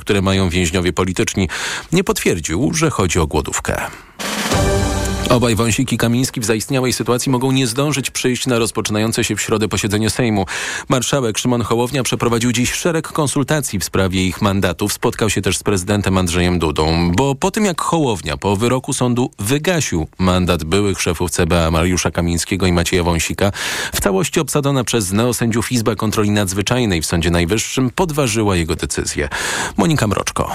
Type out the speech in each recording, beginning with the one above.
które mają więźniowie polityczni. Nie potwierdził, że chodzi o głodówkę. Obaj Wąsik i Kamiński w zaistniałej sytuacji mogą nie zdążyć przyjść na rozpoczynające się w środę posiedzenie Sejmu. Marszałek Szymon Hołownia przeprowadził dziś szereg konsultacji w sprawie ich mandatów. Spotkał się też z prezydentem Andrzejem Dudą, bo po tym jak Hołownia po wyroku sądu wygasił mandat byłych szefów CBA Mariusza Kamińskiego i Macieja Wąsika, w całości obsadzona przez neosędziów Izba Kontroli Nadzwyczajnej w Sądzie Najwyższym podważyła jego decyzję. Monika Mroczko.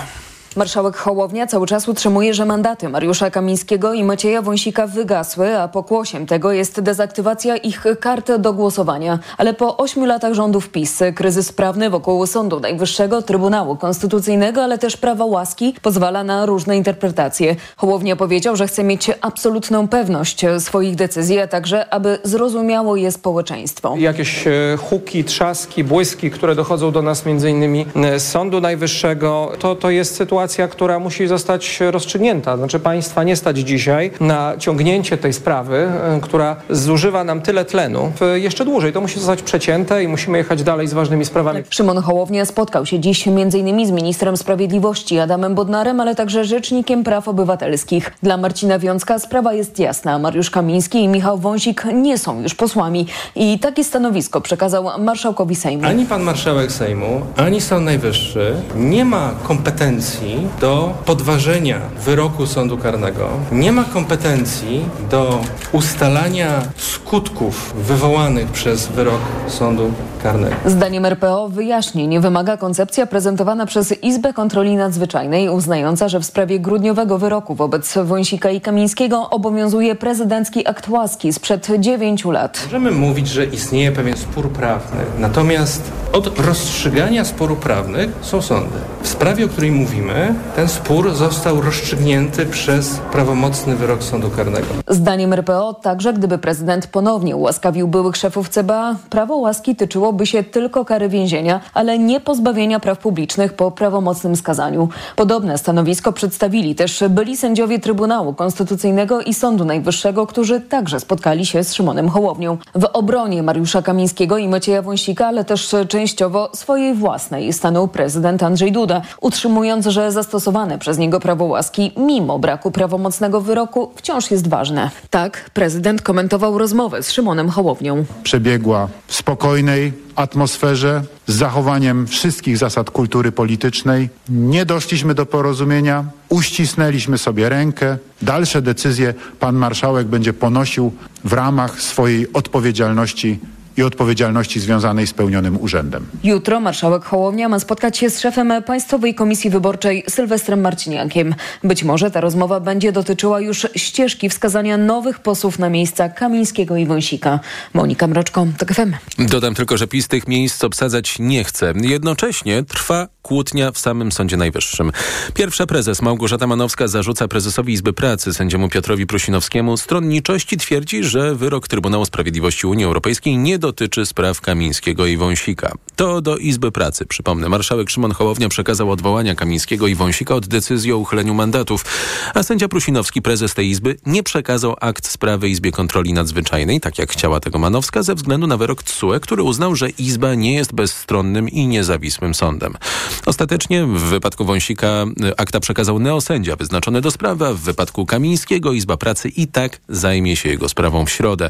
Marszałek Hołownia cały czas utrzymuje, że mandaty Mariusza Kamińskiego i Macieja Wąsika wygasły, a pokłosiem tego jest dezaktywacja ich kart do głosowania. Ale po ośmiu latach rządów PiS kryzys prawny wokół Sądu Najwyższego, Trybunału Konstytucyjnego, ale też prawa łaski pozwala na różne interpretacje. Hołownia powiedział, że chce mieć absolutną pewność swoich decyzji, a także aby zrozumiało je społeczeństwo. Jakieś e, huki, trzaski, błyski, które dochodzą do nas między innymi z Sądu Najwyższego, to, to jest sytuacja sytuacja, która musi zostać rozstrzygnięta. Znaczy państwa nie stać dzisiaj na ciągnięcie tej sprawy, e, która zużywa nam tyle tlenu. Jeszcze dłużej to musi zostać przecięte i musimy jechać dalej z ważnymi sprawami. Szymon Hołownia spotkał się dziś m.in. z ministrem sprawiedliwości Adamem Bodnarem, ale także rzecznikiem praw obywatelskich. Dla Marcina Wiącka sprawa jest jasna. Mariusz Kamiński i Michał Wąsik nie są już posłami. I takie stanowisko przekazał marszałkowi Sejmu. Ani pan marszałek Sejmu, ani Sąd Najwyższy nie ma kompetencji do podważenia wyroku sądu karnego, nie ma kompetencji do ustalania skutków wywołanych przez wyrok sądu karnego. Zdaniem RPO wyjaśnień wymaga koncepcja prezentowana przez Izbę Kontroli Nadzwyczajnej, uznająca, że w sprawie grudniowego wyroku wobec Wąsika i Kamińskiego obowiązuje prezydencki akt łaski sprzed dziewięciu lat. Możemy mówić, że istnieje pewien spór prawny, natomiast od rozstrzygania sporu prawnych są sądy. W sprawie, o której mówimy, ten spór został rozstrzygnięty przez prawomocny wyrok sądu karnego. Zdaniem RPO także gdyby prezydent ponownie ułaskawił byłych szefów CBA, prawo łaski tyczyłoby się tylko kary więzienia, ale nie pozbawienia praw publicznych po prawomocnym skazaniu. Podobne stanowisko przedstawili też byli sędziowie Trybunału Konstytucyjnego i Sądu Najwyższego, którzy także spotkali się z Szymonem Hołownią. W obronie Mariusza Kamińskiego i Macieja Wąsika, ale też częściowo swojej własnej stanął prezydent Andrzej Duda, utrzymując, że zastosowane przez niego prawo łaski, mimo braku prawomocnego wyroku, wciąż jest ważne. Tak prezydent komentował rozmowę z Szymonem Hołownią. Przebiegła w spokojnej atmosferze, z zachowaniem wszystkich zasad kultury politycznej. Nie doszliśmy do porozumienia, uścisnęliśmy sobie rękę. Dalsze decyzje pan marszałek będzie ponosił w ramach swojej odpowiedzialności i odpowiedzialności związanej z pełnionym urzędem. Jutro marszałek Hołownia ma spotkać się z szefem Państwowej Komisji Wyborczej Sylwestrem Marciniakiem. Być może ta rozmowa będzie dotyczyła już ścieżki wskazania nowych posłów na miejsca Kamińskiego i Wąsika. Monika Mroczko, TOK FM. Dodam tylko, że PiS tych miejsc obsadzać nie chce. Jednocześnie trwa kłótnia w samym Sądzie Najwyższym. Pierwsza prezes Małgorzata Manowska zarzuca prezesowi Izby Pracy, sędziemu Piotrowi Prusinowskiemu, stronniczości twierdzi, że wyrok Trybunału Sprawiedliwości Unii Europejskiej nie dotyczy spraw Kamińskiego i Wąsika. To do Izby Pracy, przypomnę, marszałek Szymon Hołownia przekazał odwołania Kamińskiego i Wąsika od decyzji o uchyleniu mandatów, a sędzia Prusinowski, prezes tej Izby, nie przekazał akt sprawy Izbie Kontroli Nadzwyczajnej, tak jak chciała tego Manowska, ze względu na wyrok TSUE, który uznał, że Izba nie jest bezstronnym i niezawisłym sądem. Ostatecznie w wypadku Wąsika y, akta przekazał neosędzia wyznaczony do sprawy, a w wypadku Kamińskiego Izba Pracy i tak zajmie się jego sprawą w środę.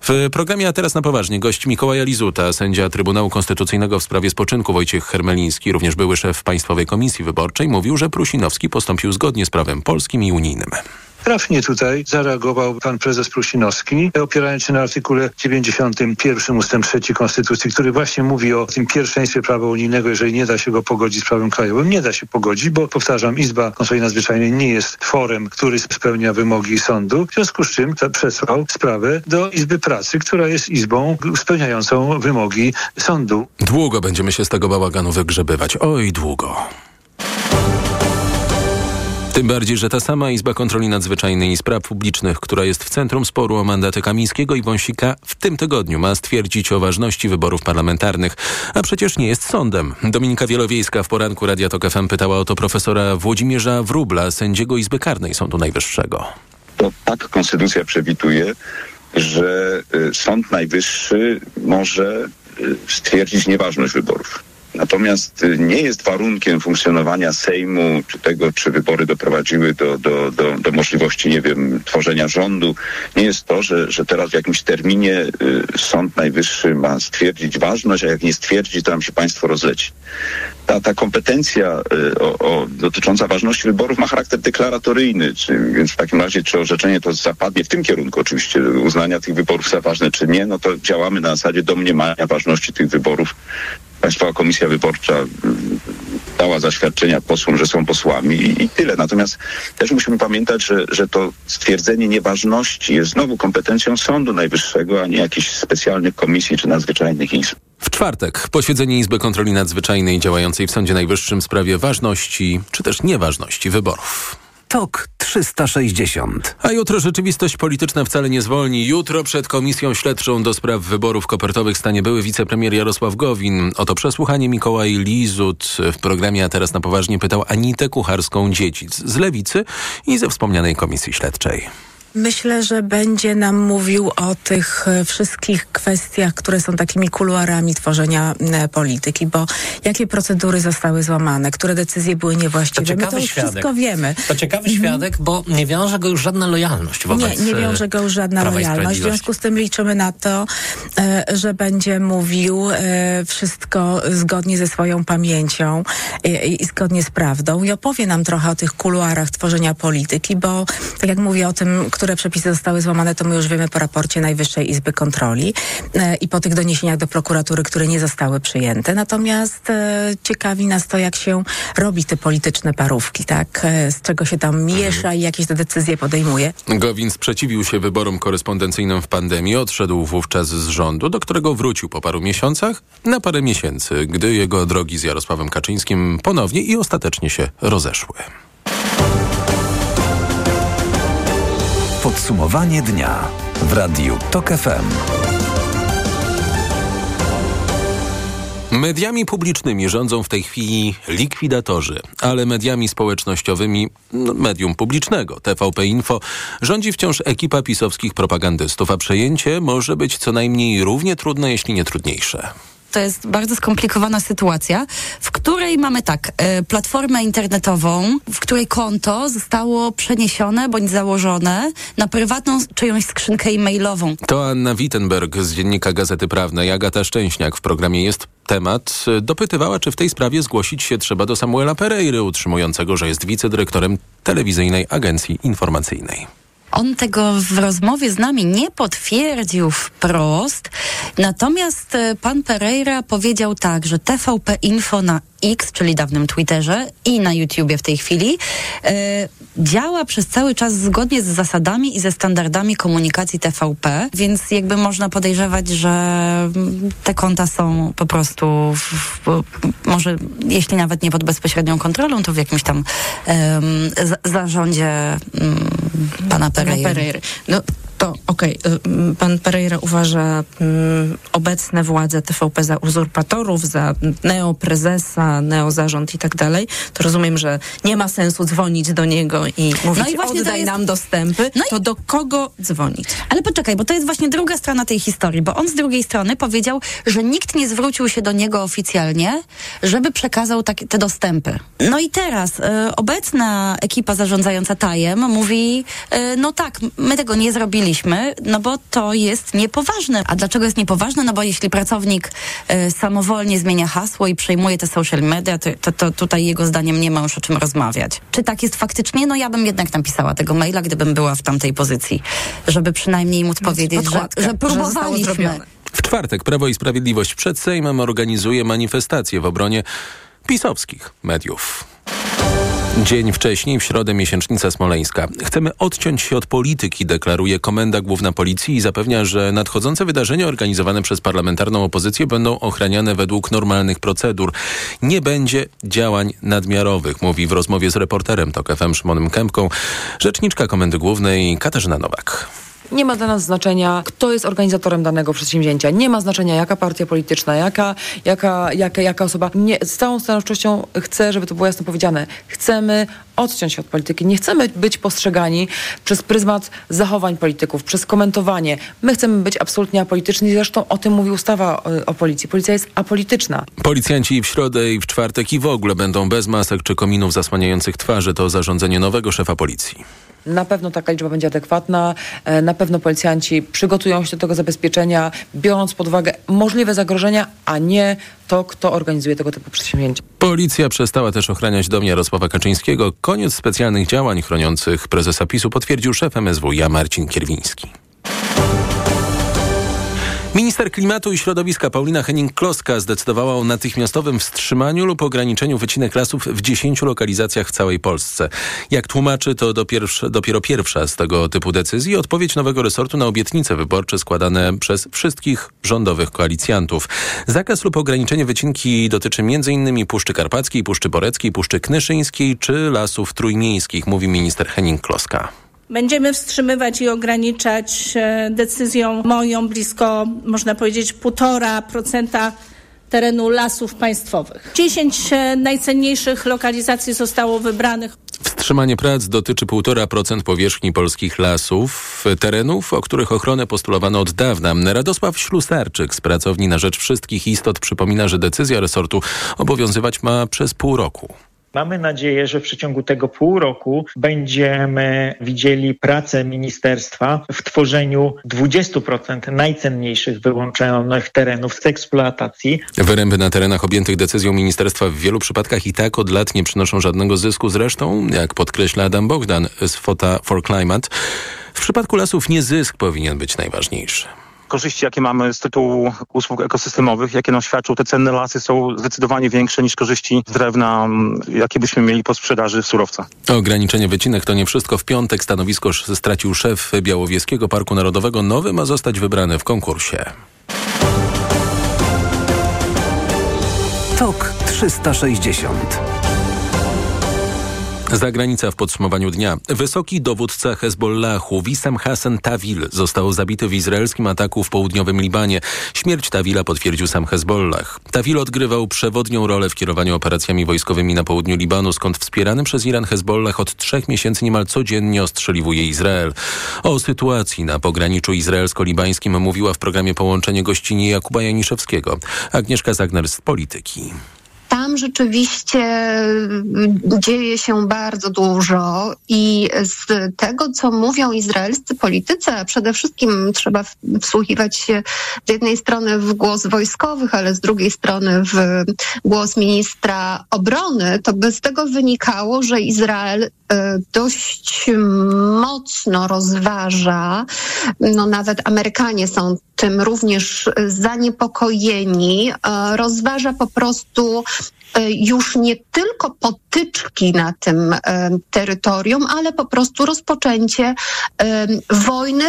W programie A teraz na poważnie gość Mikołaja Lizuta, sędzia Trybunału Konstytucyjnego w sprawie spoczynku Wojciech Hermeliński, również były szef Państwowej Komisji Wyborczej, mówił, że Prusinowski postąpił zgodnie z prawem polskim i unijnym. Trafnie tutaj zareagował pan prezes Prusinowski, opierając się na artykule 91 ustęp 3 Konstytucji, który właśnie mówi o tym pierwszeństwie prawa unijnego, jeżeli nie da się go pogodzić z prawem krajowym. Nie da się pogodzić, bo powtarzam, Izba Kontroli Nadzwyczajnej nie jest forem, który spełnia wymogi sądu, w związku z czym przesłał sprawę do Izby Pracy, która jest izbą spełniającą wymogi sądu. Długo będziemy się z tego bałaganu wygrzebywać. Oj, długo. Tym bardziej, że ta sama Izba Kontroli Nadzwyczajnej i Spraw Publicznych, która jest w centrum sporu o mandaty Kamińskiego i Wąsika, w tym tygodniu ma stwierdzić o ważności wyborów parlamentarnych, a przecież nie jest sądem. Dominika Wielowiejska w poranku Radia Tok FM pytała o to profesora Włodzimierza Wróbla, sędziego Izby Karnej Sądu Najwyższego. To tak konstytucja przewiduje, że y, Sąd Najwyższy może y, stwierdzić nieważność wyborów Natomiast y, nie jest warunkiem funkcjonowania Sejmu, czy tego, czy wybory doprowadziły do, do, do, do możliwości, nie wiem, tworzenia rządu, nie jest to, że, że teraz w jakimś terminie y, Sąd Najwyższy ma stwierdzić ważność, a jak nie stwierdzi, to nam się państwo rozleci. Ta, ta kompetencja y, o, o, dotycząca ważności wyborów ma charakter deklaratoryjny, czy, więc w takim razie czy orzeczenie to zapadnie w tym kierunku oczywiście uznania tych wyborów za ważne, czy nie, no to działamy na zasadzie domniemania ważności tych wyborów Państwowa Komisja Wyborcza mm, dała zaświadczenia posłom, że są posłami i, i, tyle. Natomiast też musimy pamiętać, że, że to stwierdzenie nieważności jest znowu kompetencją Sądu Najwyższego, a nie jakichś specjalnych komisji czy nadzwyczajnych izb. W czwartek posiedzenie Izby Kontroli Nadzwyczajnej działającej w Sądzie Najwyższym w sprawie ważności czy też nieważności wyborów. TOK 360. A jutro rzeczywistość polityczna wcale nie zwolni. Jutro przed Komisją Śledczą do spraw wyborów kopertowych stanie były wicepremier Jarosław Gowin. Oto przesłuchanie Mikołaj Lizut w programie A Teraz na Poważnie pytał Anitę Kucharską-Dziecic z Lewicy i ze wspomnianej Komisji Śledczej. Myślę, że będzie nam mówił o tych e, wszystkich kwestiach, które są takimi kuluarami tworzenia e, polityki, bo jakie procedury zostały złamane, które decyzje były niewłaściwe. To My to już świadek. wszystko wiemy. To ciekawy mhm. świadek, bo nie wiąże go już żadna lojalność wobec Nie, nie wiąże go już żadna lojalność. W związku z tym liczymy na to, e, że będzie mówił wszystko zgodnie ze swoją pamięcią i, zgodnie z prawdą i opowie nam trochę o tych kuluarach tworzenia polityki, bo tak jak mówię o tym, które przepisy zostały złamane, to my już wiemy po raporcie Najwyższej Izby Kontroli e, i po tych doniesieniach do prokuratury, które nie zostały przyjęte. Natomiast e, ciekawi nas to, jak się robi te polityczne parówki, tak? E, z czego się tam miesza i jakieś te decyzje podejmuje. Gowin sprzeciwił się wyborom korespondencyjnym w pandemii, odszedł wówczas z rządu, do którego wrócił po paru miesiącach, na parę miesięcy, gdy jego drogi z Jarosławem Kaczyńskim ponownie i ostatecznie się rozeszły. Podsumowanie dnia w Radiu TOK FM. Mediami publicznymi rządzą w tej chwili likwidatorzy, ale mediami społecznościowymi no, medium publicznego TVP Info rządzi wciąż ekipa pisowskich propagandystów, a przejęcie może być co najmniej równie trudne, jeśli nie trudniejsze to jest bardzo skomplikowana sytuacja, w której mamy tak, e, platformę internetową, w której konto zostało przeniesione bądź założone na prywatną czyjąś skrzynkę e-mailową. To Anna Wittenberg z Dziennika Gazety Prawnej. Agata Szczęśniak w programie Jest Temat dopytywała, czy w tej sprawie zgłosić się trzeba do Samuela Pereiry, utrzymującego, że jest wicedyrektorem telewizyjnej agencji informacyjnej. On tego w rozmowie z nami nie potwierdził wprost, natomiast e, pan Pereira powiedział tak, że TVP Info na X, czyli dawnym Twitterze i na YouTubie w tej chwili, e, działa przez cały czas zgodnie z zasadami i ze standardami komunikacji TVP, więc jakby można podejrzewać, że te konta są po prostu w, w, może jeśli nawet nie pod bezpośrednią kontrolą, to w jakimś tam zarządzie um, pana Pereiry. No to okej, okay. pan Pereira uważa um, obecne władze TVP za uzurpatorów, za neoprezesa, neozarząd i tak dalej, to rozumiem, że nie ma sensu dzwonić do niego i mówić, no i właśnie oddaj jest... nam dostępy, no i... to do kogo dzwonić? Ale poczekaj, bo to jest właśnie druga strona tej historii, bo on z drugiej strony powiedział, że nikt nie zwrócił się do niego oficjalnie, żeby przekazał tak, te dostępy. No i teraz y, obecna ekipa zarządzająca Tajem mówi, y, no tak, my tego nie zrobiliśmy, no bo to jest niepoważne. A dlaczego jest niepoważne? No bo jeśli pracownik y, samowolnie zmienia hasło i przejmuje te social media, to, to, to, tutaj jego zdaniem nie ma już o czym rozmawiać. Czy tak jest faktycznie? No ja bym jednak napisała tego maila, gdybym była w tamtej pozycji, żeby przynajmniej móc powiedzieć, że, że próbowaliśmy. W czwartek Prawo i Sprawiedliwość przed Sejmem organizuje manifestację w obronie pisowskich mediów. Dzień wcześniej, w środę miesięcznica smoleńska. Chcemy odciąć się od polityki, deklaruje Komenda Główna Policji i zapewnia, że nadchodzące wydarzenia organizowane przez parlamentarną opozycję będą ochraniane według normalnych procedur. Nie będzie działań nadmiarowych, mówi w rozmowie z reporterem TOK FM Szymonem Kępką rzeczniczka Komendy Głównej Katarzyna Nowak. Nie ma dla nas znaczenia, kto jest organizatorem danego przedsięwzięcia. Nie ma znaczenia, jaka partia polityczna, jaka, jaka, jaka, jaka osoba. Nie, z całą stanowczością chcę, żeby to było jasno powiedziane. Chcemy odciąć się od polityki. Nie chcemy być postrzegani przez pryzmat zachowań polityków, przez komentowanie. My chcemy być absolutnie apolityczni. Zresztą o tym mówi ustawa o, o policji. Policja jest apolityczna. Policjanci w środę i w czwartek i w ogóle będą bez masek czy kominów zasłaniających twarze. To zarządzenie nowego szefa policji. Na pewno taka liczba będzie adekwatna. E, na pewno policjanci przygotują się do tego zabezpieczenia, biorąc pod uwagę możliwe zagrożenia, a nie to, kto organizuje tego typu przedsięwzięcia. Policja przestała też ochraniać dom Jarosława Kaczyńskiego. Koniec specjalnych działań chroniących prezesa PiSu potwierdził szef MSWiA Marcin Kierwiński. Minister Klimatu i Środowiska Paulina Henning-Kloska zdecydowała o natychmiastowym wstrzymaniu lub ograniczeniu wycinek lasów w 10 lokalizacjach w całej Polsce. Jak tłumaczy, to dopiero pierwsza z tego typu decyzji odpowiedź nowego resortu na obietnice wyborcze składane przez wszystkich rządowych koalicjantów. Zakaz lub ograniczenie wycinki dotyczy m.in. Puszczy Karpackiej, Puszczy Boreckiej, Puszczy Knyszyńskiej czy lasów trójmiejskich, mówi minister Henning-Kloska. Będziemy wstrzymywać i ograniczać e, decyzją moją blisko, można powiedzieć, 1,5% terenu lasów państwowych. 10 e, najcenniejszych lokalizacji zostało wybranych. Wstrzymanie prac dotyczy 1,5% powierzchni polskich lasów, terenów, o których ochronę postulowano od dawna. Radosław Ślusarczyk z Pracowni na Rzecz Wszystkich Istot przypomina, że decyzja resortu obowiązywać ma przez pół roku. Mamy nadzieję, że w przeciągu tego pół roku będziemy widzieli pracę ministerstwa w tworzeniu 20% najcenniejszych wyłączonych terenów z eksploatacji. Wyręby na terenach objętych decyzją ministerstwa w wielu przypadkach i tak od lat nie przynoszą żadnego zysku. Zresztą, jak podkreśla Adam Bogdan z Fota for Climate, w przypadku lasów nie zysk powinien być najważniejszy korzyści, jakie mamy z tytułu usług ekosystemowych, jakie nam świadczą te cenne lasy, są zdecydowanie większe niż korzyści z drewna, jakie byśmy mieli po sprzedaży surowca. Ograniczenie wycinek to nie wszystko. W piątek stanowisko stracił szef Białowieskiego Parku Narodowego. Nowy ma zostać wybrany w konkursie. TOK 360 Zagranica w podsumowaniu dnia. Wysoki dowódca Hezbollahu Wissam Hassan Tawil został zabity w izraelskim ataku w południowym Libanie. Śmierć Tawila potwierdził sam Hezbollah. Tawil odgrywał przewodnią rolę w kierowaniu operacjami wojskowymi na południu Libanu, skąd wspierany przez Iran Hezbollah od trzech miesięcy niemal codziennie ostrzeliwuje Izrael. O sytuacji na pograniczu izraelsko-libańskim mówiła w programie Połączenie gościni Jakuba Janiszewskiego. Agnieszka Zagner z Polityki. Tam rzeczywiście mm, dzieje się bardzo dużo i z tego, co mówią izraelscy politycy, a przede wszystkim trzeba wsłuchiwać się z jednej strony w głos wojskowych, ale z drugiej strony w głos ministra obrony, to by z tego wynikało, że Izrael y, dość mocno rozważa, no nawet Amerykanie są tym również zaniepokojeni, y, rozważa po prostu już nie tylko potyczki na tym e, terytorium, ale po prostu rozpoczęcie e, wojny,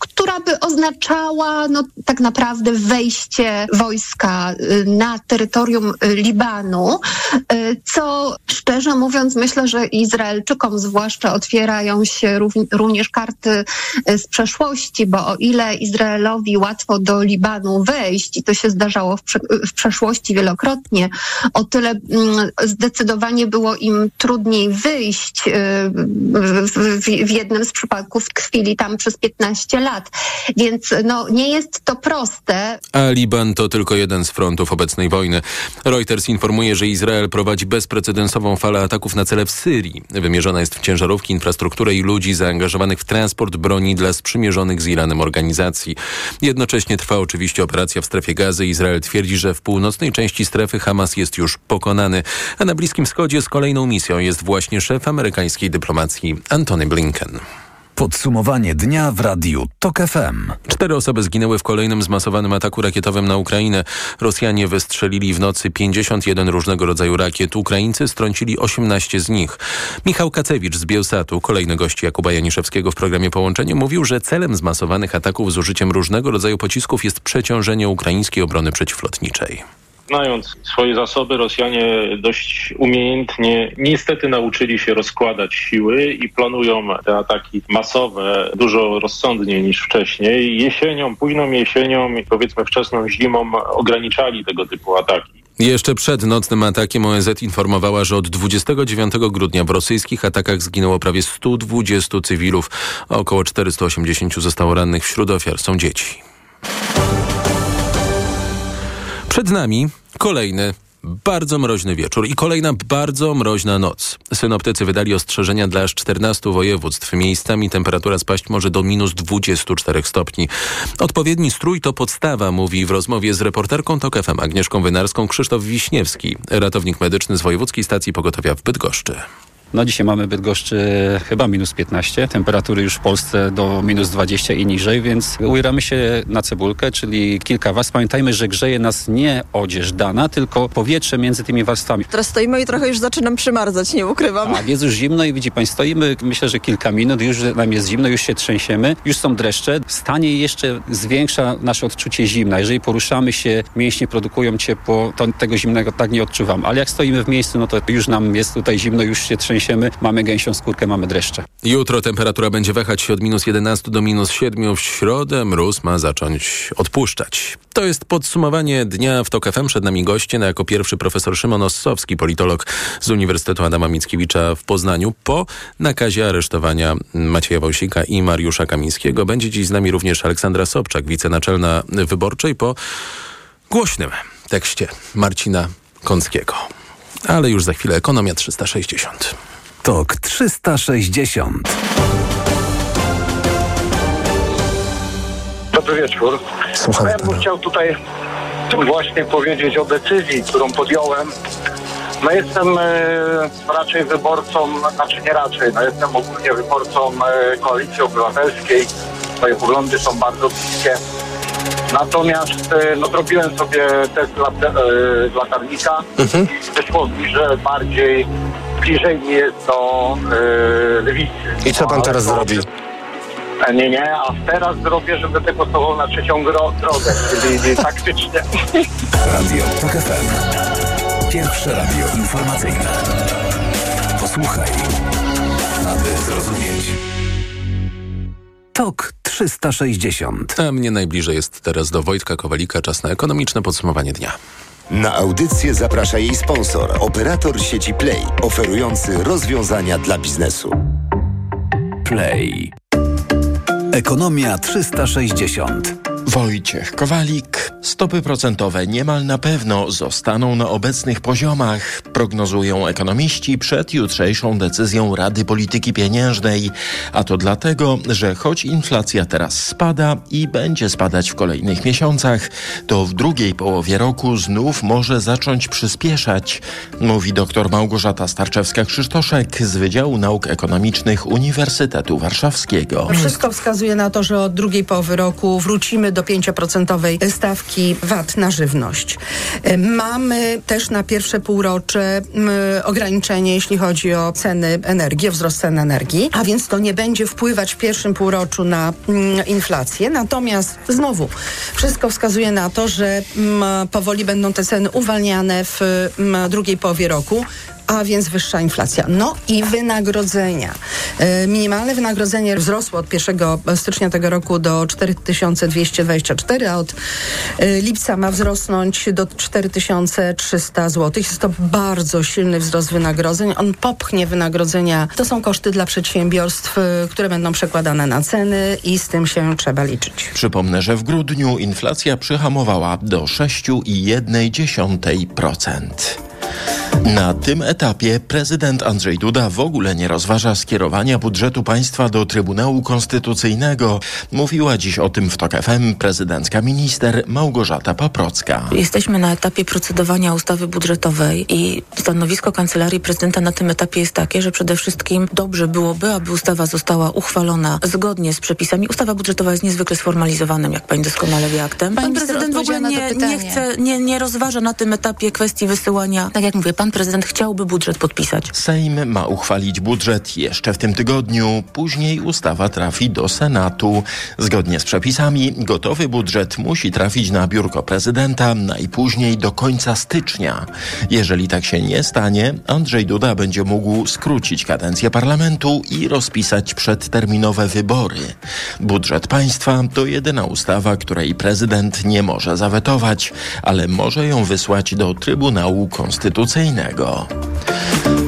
która by oznaczała no, tak naprawdę wejście wojska na terytorium Libanu, co szczerze mówiąc myślę, że Izraelczykom zwłaszcza otwierają się również karty z przeszłości, bo o ile Izraelowi łatwo do Libanu wejść i to się zdarzało w, w przeszłości wielokrotnie, o tyle mm, zdecydowanie było im trudniej wyjść y, w jednym z przypadków tkwili tam przez 15 lat. Więc no, nie jest to proste. A Liban to tylko jeden z frontów obecnej wojny. Reuters informuje, że Izrael prowadzi bezprecedensową falę ataków na cele w Syrii. Wymierzona jest w ciężarówki, infrastrukturę i ludzi zaangażowanych w transport broni dla sprzymierzonych z Iranem organizacji. Jednocześnie trwa oczywiście operacja w strefie gazy. Izrael twierdzi, że w północnej części strefy Hamas jest już pokonany. A na Bliskim Wschodzie z kolejną misją jest właśnie szef amerykańskiej dyplomacji Antony Blinken. Podsumowanie dnia w radiu TOK FM. Cztery osoby zginęły w kolejnym zmasowanym ataku rakietowym na Ukrainę. Rosjanie wystrzelili w nocy 51 różnego rodzaju rakiet. Ukraińcy strącili 18 z nich. Michał Kacewicz z Bielsatu, kolejny gość Jakuba Janiszewskiego w programie Połączenie, mówił, że celem zmasowanych ataków z użyciem różnego rodzaju pocisków jest przeciążenie ukraińskiej obrony przeciwlotniczej. Znając swoje zasoby, Rosjanie dość umiejętnie niestety nauczyli się rozkładać siły i planują te ataki masowe dużo rozsądniej niż wcześniej. Jesienią, późną jesienią, powiedzmy wczesną zimą ograniczali tego typu ataki. Jeszcze przed nocnym atakiem ONZ informowała, że od 29 grudnia w rosyjskich atakach zginęło prawie 120 cywilów, a około 480 zostało rannych. Wśród ofiar są dzieci. Przed nami kolejny bardzo mroźny wieczór i kolejna bardzo mroźna noc. Synoptycy wydali ostrzeżenia dla aż 14 województw. Miejscami temperatura spaść może do minus 24 stopni. Odpowiedni strój to podstawa, mówi w rozmowie z reporterką TOK FM Agnieszką Wynarską Krzysztof Wiśniewski, ratownik medyczny z Wojewódzkiej Stacji Pogotowia w Bydgoszczy. No dzisiaj mamy Bydgoszczy chyba minus 15, temperatury już w Polsce do minus 20 i niżej, więc ujramy się na cebulkę, czyli kilka warstw. Pamiętajmy, że grzeje nas nie odzież dana, tylko powietrze między tymi warstwami. Teraz stoimy i trochę już zaczynam przymarzać, nie ukrywam. Tak, jest już zimno i widzi pan, stoimy, myślę, że kilka minut, już nam jest zimno, już się trzęsiemy, już są dreszcze. Stanie jeszcze zwiększa nasze odczucie zimna. Jeżeli poruszamy się, mięśnie produkują ciepło, to tego zimnego tak nie odczuwam. Ale jak stoimy w miejscu, no to już nam jest tutaj zimno, już się trzęsiemy trzęsiemy, mamy gęsią skórkę, mamy dreszcze. Jutro temperatura będzie wahać się od minus 11 do minus 7. W środę mróz ma zacząć odpuszczać. To jest podsumowanie dnia w TOK FM. Przed nami goście, na jako pierwszy profesor Szymon Ossowski, politolog z Uniwersytetu Adama Mickiewicza w Poznaniu. Po nakazie aresztowania Macieja Wąsika i Mariusza Kamińskiego będzie dziś z nami również Aleksandra Sobczak, wicenaczelna wyborczej po głośnym tekście Marcina Kąckiego. Ale już za chwilę ekonomia 360. Tok 360. Dobry wieczór. Słucham. Ja bym chciał tutaj właśnie powiedzieć o decyzji, którą podjąłem. No jestem e, raczej wyborcą, znaczy nie raczej, no jestem ogólnie wyborcą e, Koalicji Obywatelskiej. Moje poglądy są bardzo bliskie. Natomiast e, no, zrobiłem sobie test lat, e, latarnika. Mhm. Wyszło mi, że bardziej bliżej mi jest do e, lewicy. I co pan teraz zrobi? E, Nie, nie, a teraz zrobię, że będę głosował na trzecią drogę, czyli taktycznie. Radio TOK FM. Pierwsze radio informacyjne. Posłuchaj, aby zrozumieć. Tok 360. A mnie najbliżej jest teraz do Wojtka Kowalika. Czas na ekonomiczne podsumowanie dnia. Na audycję zaprasza jej sponsor, operator sieci Play, oferujący rozwiązania dla biznesu. Play. Ekonomia 360. Wojciech Kowalik. Stopy procentowe niemal na pewno zostaną na obecnych poziomach, prognozują ekonomiści przed jutrzejszą decyzją Rady Polityki Pieniężnej. A to dlatego, że choć inflacja teraz spada i będzie spadać w kolejnych miesiącach, to w drugiej połowie roku znów może zacząć przyspieszać, mówi dr Małgorzata Starczewska-Krzysztoszek z Wydziału Nauk Ekonomicznych Uniwersytetu Warszawskiego. Wszystko wskazuje na to, że od drugiej połowy roku wrócimy do 5% stawki VAT na żywność. E, Mamy też na pierwsze półrocze ograniczenie, jeśli chodzi o ceny energii, o wzrost cen energii, a więc to nie będzie wpływać w pierwszym półroczu na inflację. Natomiast znowu wszystko wskazuje na to, że powoli będą te ceny uwalniane w drugiej połowie roku a więc wyższa inflacja. No i wynagrodzenia. E, Minimalne wynagrodzenie wzrosło od 1 stycznia tego roku do 4224, a od e, lipca ma wzrosnąć do 4300 zł. Jest to bardzo silny wzrost wynagrodzeń. On popchnie wynagrodzenia. To są koszty dla przedsiębiorstw, e, które będą przekładane na ceny i z tym się trzeba liczyć. Przypomnę, że w grudniu inflacja przyhamowała do 6,1%. Na tym etapie prezydent Andrzej Duda w ogóle nie rozważa skierowania budżetu państwa do Trybunału Konstytucyjnego. Mówiła dziś o tym w TOK FM prezydencka minister Małgorzata Paprocka. Jesteśmy na etapie procedowania ustawy budżetowej i stanowisko Kancelarii Prezydenta na tym etapie jest takie, że przede wszystkim dobrze byłoby, aby ustawa została uchwalona zgodnie z przepisami. Ustawa budżetowa jest niezwykle sformalizowanym, jak pani doskonale wie, aktem. Pan prezydent w ogóle nie, nie chce, nie, nie rozważa na tym etapie kwestii wysyłania. Tak jak mówię, pan prezydent chciałby budżet podpisać. Sejm ma uchwalić budżet jeszcze w tym tygodniu. Później ustawa trafi do Senatu. Zgodnie z przepisami gotowy budżet musi trafić na biurko prezydenta najpóźniej do końca stycznia. Jeżeli tak się nie stanie, Andrzej Duda będzie mógł skrócić kadencję parlamentu i rozpisać przedterminowe wybory. Budżet państwa to jedyna ustawa, której prezydent nie może zawetować, ale może ją wysłać do Trybunału Konstytucyjnego konstytucyjnego.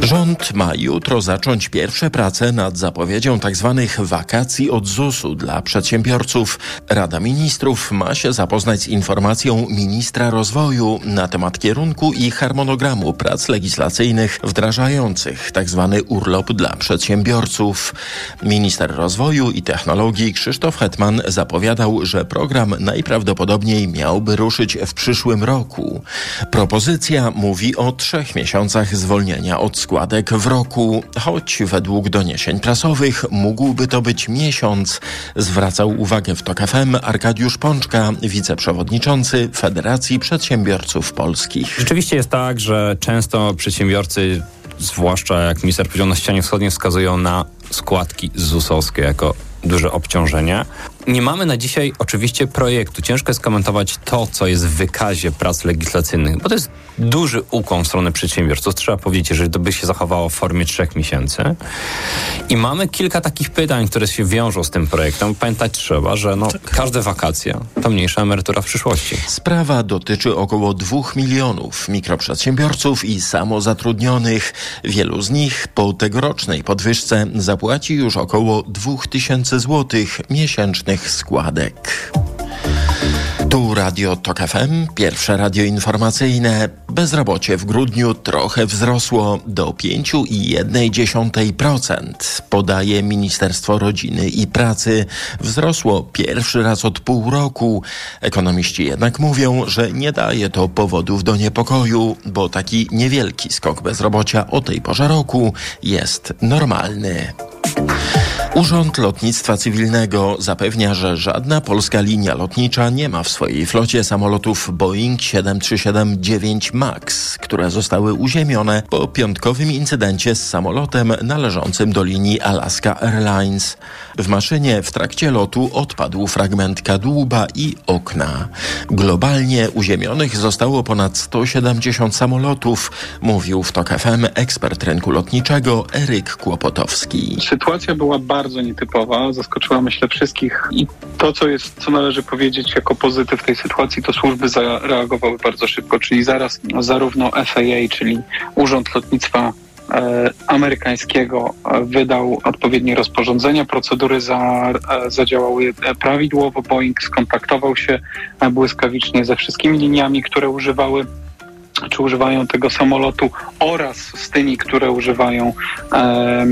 Rząd ma jutro zacząć pierwsze prace nad zapowiedzią tzw. Tak wakacji od ZUS-u dla przedsiębiorców. Rada Ministrów ma się zapoznać z informacją ministra rozwoju na temat kierunku i harmonogramu prac legislacyjnych wdrażających tzw. Tak urlop dla przedsiębiorców. Minister rozwoju i technologii Krzysztof Hetman zapowiadał, że program najprawdopodobniej miałby ruszyć w przyszłym roku. Propozycja mówi o trzech miesiącach zwolnienia od składek w roku, choć według doniesień prasowych mógłby to być miesiąc, zwracał uwagę w TOK FM Arkadiusz Pączka, wiceprzewodniczący Federacji Przedsiębiorców Polskich. Rzeczywiście jest tak, że często przedsiębiorcy zwłaszcza jak minister powiedział na ścianie wschodniej wskazują na składki ZUS-owskie jako duże obciążenie. Nie mamy na dzisiaj oczywiście projektu. Ciężko jest komentować to, co jest w wykazie prac legislacyjnych, bo to jest duży ukłon w stronę przedsiębiorców. Trzeba powiedzieć, jeżeli to by się zachowało w formie trzech miesięcy. I mamy kilka takich pytań, które się wiążą z tym projektem. Pamiętać trzeba, że no, każde wakacje to mniejsza emerytura w przyszłości. Sprawa dotyczy około dwóch milionów mikroprzedsiębiorców i samozatrudnionych. Wielu z nich po tegorocznej podwyżce zapłaci już około dwóch tysięcy złotych miesięcznych składek. Tu Radio Tok FM, pierwsze radio informacyjne. Bezrobocie w grudniu trochę wzrosło do 5,1%, podaje Ministerstwo Rodziny i Pracy. Wzrosło pierwszy raz od pół roku. Ekonomiści jednak mówią, że nie daje to powodów do niepokoju, bo taki niewielki skok bezrobocia o tej porze roku jest normalny. Urząd Lotnictwa Cywilnego zapewnia, że żadna polska linia lotnicza nie ma w swojej flocie samolotów Boeing 737-9 MAX, które zostały uziemione po piątkowym incydencie z samolotem należącym do linii Alaska Airlines. W maszynie w trakcie lotu odpadł fragment kadłuba i okna. Globalnie uziemionych zostało ponad 170 samolotów, mówił w TOK FM ekspert rynku lotniczego Eryk Kłopotowski. Sytuacja była bardzo nietypowa, zaskoczyła myślę wszystkich. I to, co jest, co należy powiedzieć jako pozytyw tej sytuacji, to służby zareagowały bardzo szybko, czyli zaraz zarówno FAA, czyli Urząd Lotnictwa E, amerykańskiego e, wydał odpowiednie rozporządzenia, procedury za, e, zadziałały prawidłowo. Boeing skontaktował się błyskawicznie ze wszystkimi liniami, które używały czy używają tego samolotu oraz z tymi, które używają e,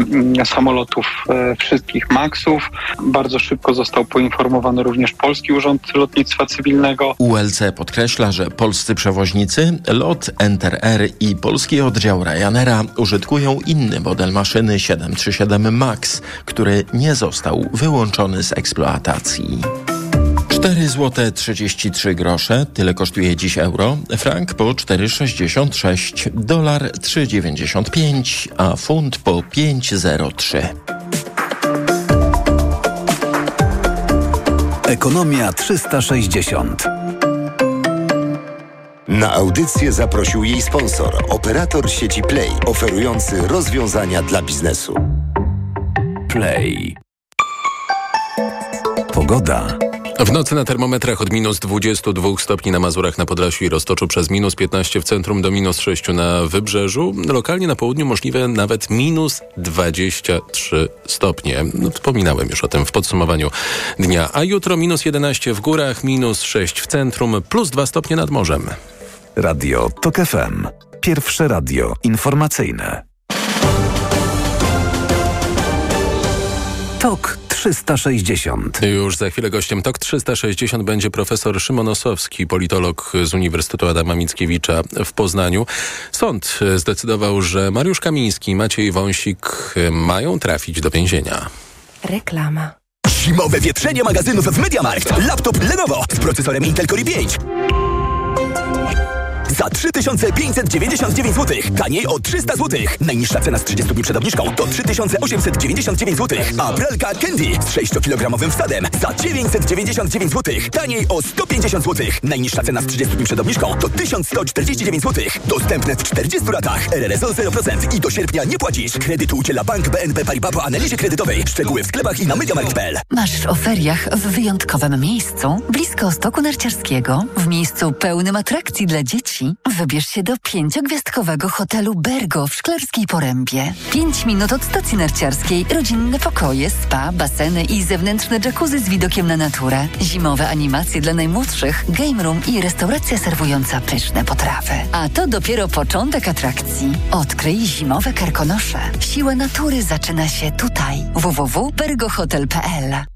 samolotów e, wszystkich MAXów. Bardzo szybko został poinformowany również Polski Urząd Lotnictwa Cywilnego. ULC podkreśla, że polscy przewoźnicy, LOT, Enter Air i polski oddział Ryanaira użytkują inny model maszyny 737 MAX, który nie został wyłączony z eksploatacji. 4 zł 33 grosze, tyle kosztuje dziś euro, frank po 4,66, dolar 3,95, a funt po 5,03. Ekonomia 360. Na audycję zaprosił jej sponsor, operator sieci Play, oferujący rozwiązania dla biznesu. Play. Pogoda. W nocy na termometrach od minus 22 stopni na Mazurach na Podlasiu i Roztoczu przez minus 15 w centrum do minus 6 na Wybrzeżu. Lokalnie na południu możliwe nawet minus 23 stopnie. No, wspominałem już o tym w podsumowaniu dnia. A jutro minus 11 w górach, minus 6 w centrum, plus 2 stopnie nad morzem. Radio TOK FM. Pierwsze radio informacyjne. TOK 360. Już za chwilę gościem TOK 360 będzie profesor Szymon Osowski, politolog z Uniwersytetu Adama Mickiewicza w Poznaniu. Sąd zdecydował, że Mariusz Kamiński i Maciej Wąsik mają trafić do więzienia. Reklama. Zimowe wietrzenie magazynów w Mediamarkt. Laptop Lenovo z procesorem Intel Core i 5 za za 3599 zł. Taniej o 300 zł. Najniższa cena z 30 dni przed obniżką to 3899 zł. A pralka Candy z 6-kilogramowym wsadem za 999 zł. Taniej o 150 zł. Najniższa cena z 30 dni przed obniżką to 1149 zł. Dostępne w 40 latach. RRSO 0% i do sierpnia nie płacisz. Kredytu udziela Bank BNP Paribas po analizie kredytowej. Szczegóły w sklepach i na mediamarkt.pl. Masz w feriach w wyjątkowym miejscu, blisko stoku narciarskiego, w miejscu pełnym atrakcji dla dzieci. Wybierz się do pięciogwiazdkowego hotelu Bergo w Szklarskiej Porębie. Pięć minut od stacji narciarskiej, rodzinne pokoje, spa, baseny i zewnętrzne jacuzzi z widokiem na naturę. Zimowe animacje dla najmłodszych, game room i restauracja serwująca pyszne potrawy. A to dopiero początek atrakcji. Odkryj zimowe karkonosze. Siła natury zaczyna się tutaj. www.bergohotel.pl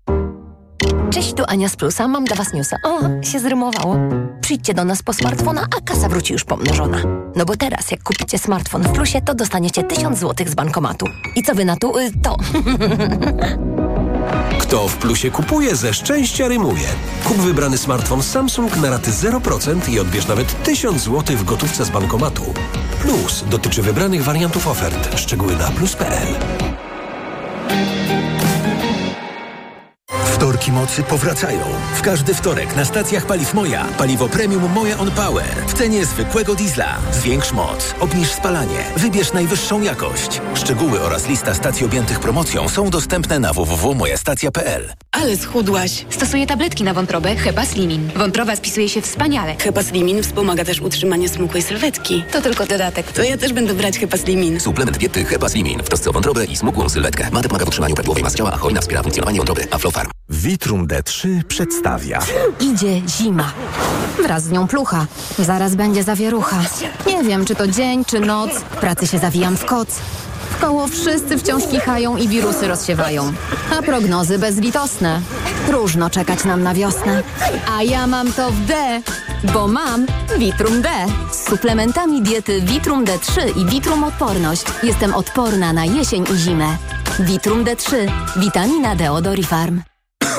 Cześć, tu Ania z Plusa. Mam dla Was newsa. O, się zrymowało. Przyjdźcie do nas po smartfona, a kasa wróci już pomnożona. No bo teraz, jak kupicie smartfon w Plusie, to dostaniecie 1000 zł z bankomatu. I co Wy na to? Y, to. Kto w Plusie kupuje, ze szczęścia rymuje. Kup wybrany smartfon Samsung na raty 0% i odbierz nawet 1000 zł w gotówce z bankomatu. Plus dotyczy wybranych wariantów ofert. Szczegóły na plus.pl. Wtorki mocy powracają. W każdy wtorek na stacjach paliw Moja. Paliwo premium Moja On Power. W cenie zwykłego diesla. Zwiększ moc, obniż spalanie, wybierz najwyższą jakość. Szczegóły oraz lista stacji objętych promocją są dostępne na www.mojastacja.pl. Ale schudłaś. Stosuję tabletki na wątrobę Hepa Slimin. Wątroba spisuje się wspaniale. Hepa Slimin wspomaga też utrzymanie smukłej sylwetki. To tylko dodatek. To ja też będę brać Hepa Slimin. Suplement diety Hepa Slimin w trosce o wątrobę i smukłą sylwetkę. Mate pomaga w utrzymaniu prawidłowej masy ciała, a hojna wspiera funkcjonowanie wątroby. Aflofarm. Vitrum D3 przedstawia. Idzie zima. Wraz z nią plucha. Zaraz będzie zawierucha. Nie wiem, czy to dzień, czy noc. Pracy się zawijam w koc. Koło wszyscy wciąż kichają i wirusy rozsiewają. A prognozy bezlitosne. Próżno czekać nam na wiosnę. A ja mam to w D, bo mam Vitrum D. Z suplementami diety Vitrum D3 i Vitrum Odporność jestem odporna na jesień i zimę. Vitrum D3. Witamina D od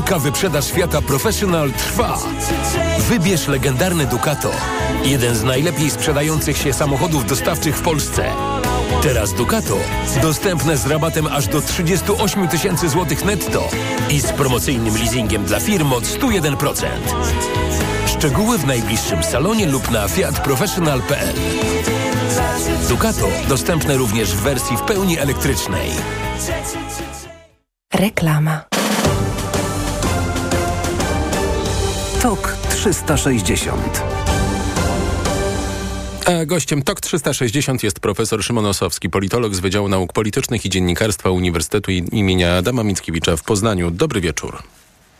Wielka wyprzedaż Fiata Professional trwa. Wybierz legendarny Ducato. Jeden z najlepiej sprzedających się samochodów dostawczych w Polsce. Teraz Ducato dostępne z rabatem aż do 38 tysięcy złotych netto i z promocyjnym leasingiem dla firm od 101%. Szczegóły w najbliższym salonie lub na fiatprofessional.pl. Ducato dostępne również w wersji w pełni elektrycznej. Reklama. TOK 360. A gościem TOK 360 jest profesor Szymon Osowski, politolog z Wydziału Nauk Politycznych i Dziennikarstwa Uniwersytetu imienia Adama Mickiewicza w Poznaniu. Dobry wieczór.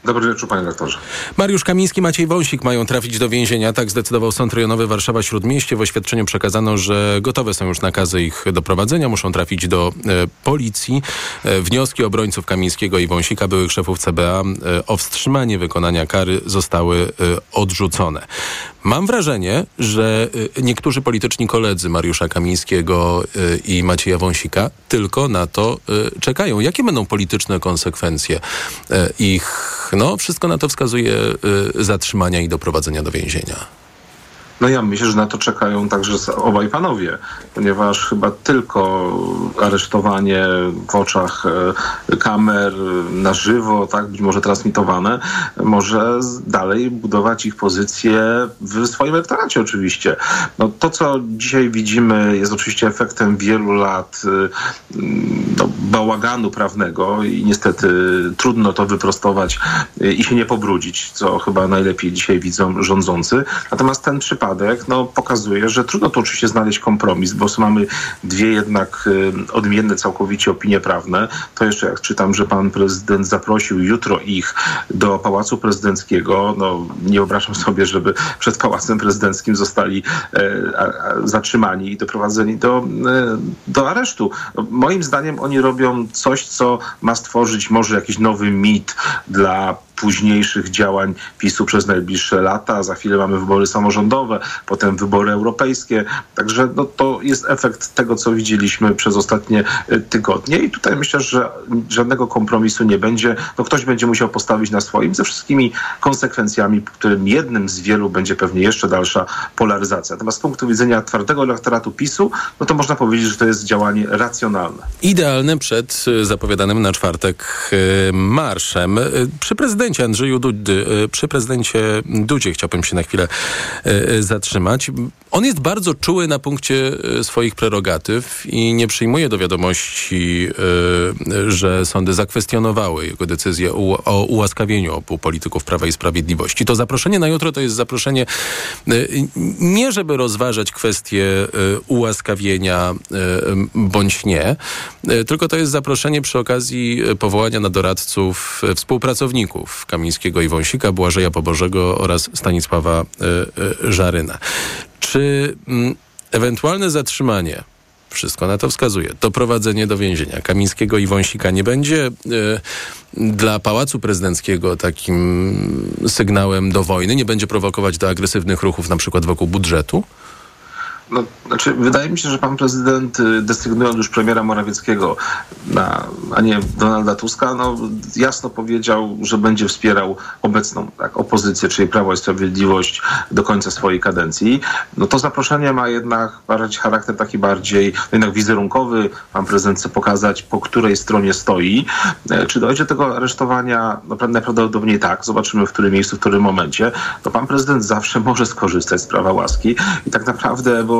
Dobry wieczór, panie doktorze. Mariusz Kamiński, Maciej Wąsik mają trafić do więzienia. Tak zdecydował Sąd Rejonowy Warszawa-Śródmieście. W oświadczeniu przekazano, że gotowe są już nakazy ich doprowadzenia. Muszą trafić do e, policji. E, wnioski obrońców Kamińskiego i Wąsika, byłych szefów CBA, e, o wstrzymanie wykonania kary zostały e, odrzucone. Mam wrażenie, że e, niektórzy polityczni koledzy Mariusza Kamińskiego e, i Macieja Wąsika tylko na to e, czekają. Jakie będą polityczne konsekwencje ich no, wszystko na to wskazuje y, zatrzymania i doprowadzenia do więzienia. No ja myślę, że na to czekają także obaj panowie, ponieważ chyba tylko aresztowanie w oczach e, kamer na żywo, tak, być może transmitowane, może dalej budować ich pozycję w swoim elektoracie oczywiście. No, to, co dzisiaj widzimy jest oczywiście efektem wielu lat e, no, bałaganu prawnego i niestety trudno to wyprostować e, i się nie pobrudzić, co chyba najlepiej dzisiaj widzą rządzący. Natomiast ten przypadek no, pokazuje, że trudno tu oczywiście znaleźć kompromis, bo mamy dwie jednak y, odmienne całkowicie opinie prawne. To jeszcze jak czytam, że pan prezydent zaprosił jutro ich do Pałacu Prezydenckiego, no nie wyobrażam sobie, żeby przed Pałacem Prezydenckim zostali e, zatrzymani i doprowadzeni do, e, do aresztu. Moim zdaniem oni robią coś, co ma stworzyć może jakiś nowy mit dla późniejszych działań PiSu przez najbliższe lata. Za chwilę mamy wybory samorządowe, potem wybory europejskie. Także no, to jest efekt tego, co widzieliśmy przez ostatnie e, tygodnie i tutaj myślę, że żadnego kompromisu nie będzie. No, ktoś będzie musiał postawić na swoim ze wszystkimi konsekwencjami, którym jednym z wielu będzie pewnie jeszcze dalsza polaryzacja. Natomiast z punktu widzenia twardego elektoratu PiSu, no to można powiedzieć, że to jest działanie racjonalne. Idealne przed e, zapowiadanym na czwartek e, marszem. Przy prezydencie prezydencie Andrzeju Dudy, e, przy prezydencie Dudzie chciałbym się na chwilę e, e, zatrzymać. On jest bardzo czuły na punkcie swoich prerogatyw i nie przyjmuje do wiadomości, że sądy zakwestionowały jego decyzję o ułaskawieniu obu polityków Prawa i Sprawiedliwości. To zaproszenie na jutro to jest zaproszenie nie, żeby rozważać kwestię ułaskawienia bądź nie, tylko to jest zaproszenie przy okazji powołania na doradców współpracowników Kamińskiego i Wąsika, Błażeja Pobożego oraz Stanisława y, y, Żaryna. Czy mm, ewentualne zatrzymanie wszystko na to wskazuje. Doprowadzenie do więzienia Kamińskiego i Wąsika nie będzie y, dla Pałacu Prezydenckiego takim sygnałem do wojny, nie będzie prowokować do agresywnych ruchów na przykład wokół budżetu? No, znaczy, wydaje mi się, że pan prezydent, y, desygnując już premiera Morawieckiego, na, a nie Donalda Tuska, no, jasno powiedział, że będzie wspierał obecną tak, opozycję, czyli Prawo i Sprawiedliwość do końca swojej kadencji. No to zaproszenie ma jednak charakter taki bardziej no, jednak wizerunkowy. Pan prezydent chce pokazać, po której stronie stoi. E, czy dojdzie do tego aresztowania? No, najprawdopodobniej tak. Zobaczymy, w którym miejscu, w którym momencie. No, pan prezydent zawsze może skorzystać z prawa łaski i tak naprawdę, bo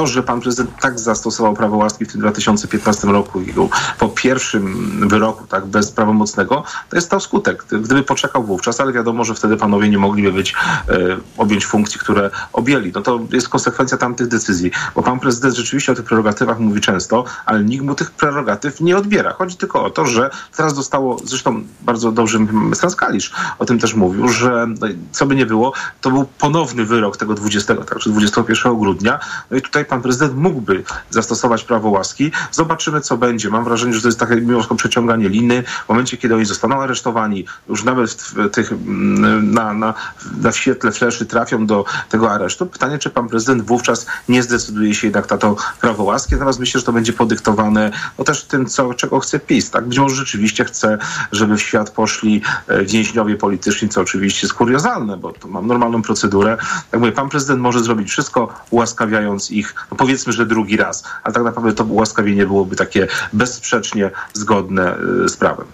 to, że pan prezydent tak zastosował prawo łaski w tym 2015 roku po pierwszym wyroku, tak, bez prawomocnego, to jest to skutek. Gdyby poczekał wówczas, ale wiadomo, że wtedy panowie nie mogliby być, e, objąć funkcji, które objęli. No to jest konsekwencja tamtych decyzji, bo pan prezydent rzeczywiście o tych prerogatywach mówi często, ale nikt mu tych prerogatyw nie odbiera. Chodzi tylko o to, że teraz zostało, zresztą bardzo dobrze Stans Kalisz o tym też mówił, że no, co by nie było, to był ponowny wyrok tego 20, tak, czy 21 grudnia. No i tutaj pan prezydent mógłby zastosować prawo łaski. Zobaczymy, co będzie. Mam wrażenie, że to jest takie mimo przeciąganie liny. W momencie, kiedy oni zostaną aresztowani, już nawet w tych, mm, na, na, na świetle fleszy trafią do tego aresztu. Pytanie, czy pan prezydent wówczas nie zdecyduje się jednak na to prawo łaski. Natomiast myślę, że to będzie podyktowane no też tym, co, czego chce PiS. Tak? Być może rzeczywiście chce, żeby w świat poszli e, więźniowie polityczni, co oczywiście jest kuriozalne, bo to mam normalną procedurę. Jak mówię, pan prezydent może zrobić wszystko, ułaskawiając ich, no powiedzmy, że drugi raz, ale tak naprawdę to ułaskawienie byłoby takie bezsprzecznie zgodne y, z prawem.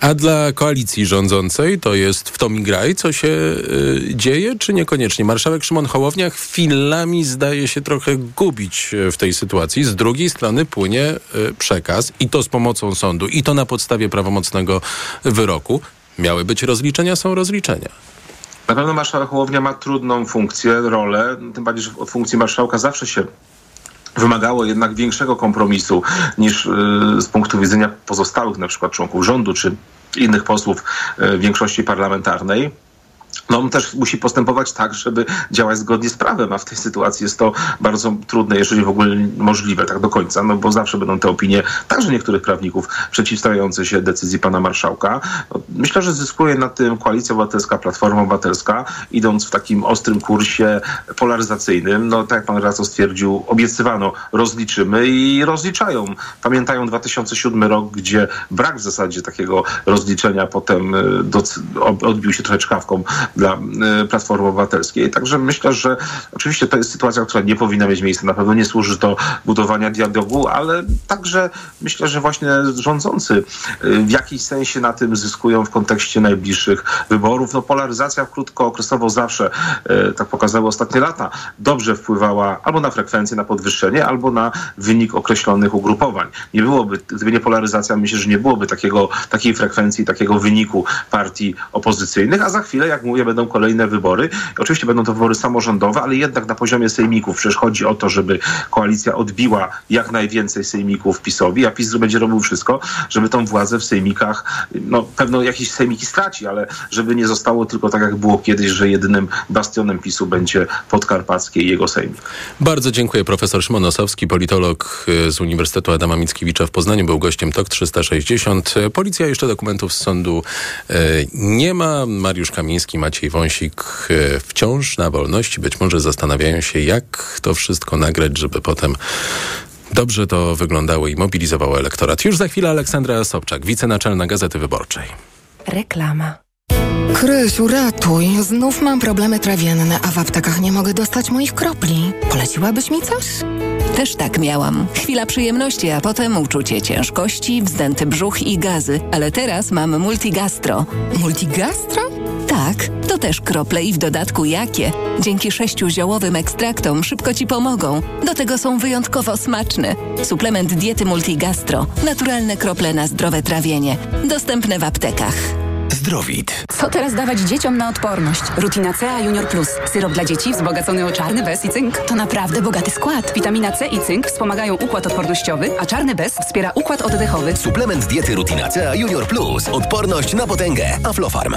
A dla koalicji rządzącej to jest w tom i graj, co się y, dzieje, czy niekoniecznie? Marszałek Szymon Hołownia chwilami zdaje się trochę gubić w tej sytuacji. Z drugiej strony płynie y, przekaz i to z pomocą sądu, i to na podstawie prawomocnego wyroku. Miały być rozliczenia, są rozliczenia. Na pewno marszałek Hołownia ma trudną funkcję, rolę, tym bardziej, że od funkcji marszałka zawsze się wymagało jednak większego kompromisu niż y, z punktu widzenia pozostałych na przykład członków rządu czy innych posłów y, większości parlamentarnej no on też musi postępować tak, żeby działać zgodnie z prawem, a w tej sytuacji jest to bardzo trudne, jeżeli w ogóle możliwe tak do końca, no bo zawsze będą te opinie, także niektórych prawników, przeciwstawiające się decyzji pana marszałka. No, myślę, że zyskuje na tym Koalicja Obywatelska, Platforma Obywatelska, idąc w takim ostrym kursie polaryzacyjnym. No tak jak pan Raco stwierdził, obiecywano, rozliczymy i rozliczają. Pamiętają 2007 rok, gdzie brak w zasadzie takiego rozliczenia potem e, odbił się trochę czkawką dla Platformy Obywatelskiej. Także myślę, że oczywiście to jest sytuacja, która nie powinna mieć miejsca. Na pewno nie służy do budowania dialogu, ale także myślę, że właśnie rządzący w jakiś sensie na tym zyskują w kontekście najbliższych wyborów. No polaryzacja krótkookresowo zawsze, tak pokazały ostatnie lata, dobrze wpływała albo na frekwencję, na podwyższenie, albo na wynik określonych ugrupowań. Nie byłoby, gdyby nie polaryzacja, myślę, że nie byłoby takiego, takiej frekwencji, takiego wyniku partii opozycyjnych, a za chwilę, jak mówię, będą kolejne wybory. Oczywiście będą to wybory samorządowe, ale jednak na poziomie sejmików. Przecież chodzi o to, żeby koalicja odbiła jak najwięcej sejmików PiSowi, a PiS będzie robił wszystko, żeby tą władzę w sejmikach, no pewno jakieś sejmiki straci, ale żeby nie zostało tylko tak, jak było kiedyś, że jedynym bastionem PiSu będzie podkarpackie i jego sejmik. Bardzo dziękuję. Profesor Szymon Osowski, politolog y, z Uniwersytetu Adama Mickiewicza w Poznaniu, był gościem TOK 360. Policja jeszcze dokumentów z sądu y, nie ma. Mariusz Kamiński, Maciej Wąsik y, wciąż na wolności. Być może zastanawiają się, jak to wszystko nagrać, żeby potem dobrze to wyglądało i mobilizowało elektorat. Już za chwilę Aleksandra Sobczak, wicenaczelna Gazety Wyborczej. Reklama. Krysiu, ratuj. Znów mam problemy trawienne, a w aptekach nie mogę dostać moich kropli. Poleciłabyś mi coś? Też tak miałam. Chwila przyjemności, a potem uczucie ciężkości, wzdęty brzuch i gazy. Ale teraz mam multigastro. Multigastro? Tak, to też krople i w dodatku jakie. Dzięki sześciu ziołowym ekstraktom szybko Ci pomogą. Do tego są wyjątkowo smaczne. Suplement diety multigastro. Naturalne krople na zdrowe trawienie. Dostępne w aptekach. Zdrowit. Co teraz dawać dzieciom na odporność? Rutina C a Junior Plus. Syrop dla dzieci wzbogacony o czarny bez i cynk. To naprawdę bogaty skład. Witamina C i cynk wspomagają układ odpornościowy, a czarny bez wspiera układ oddechowy. Suplement diety Rutina C a Junior Plus. Odporność na potęgę. Aflofarm.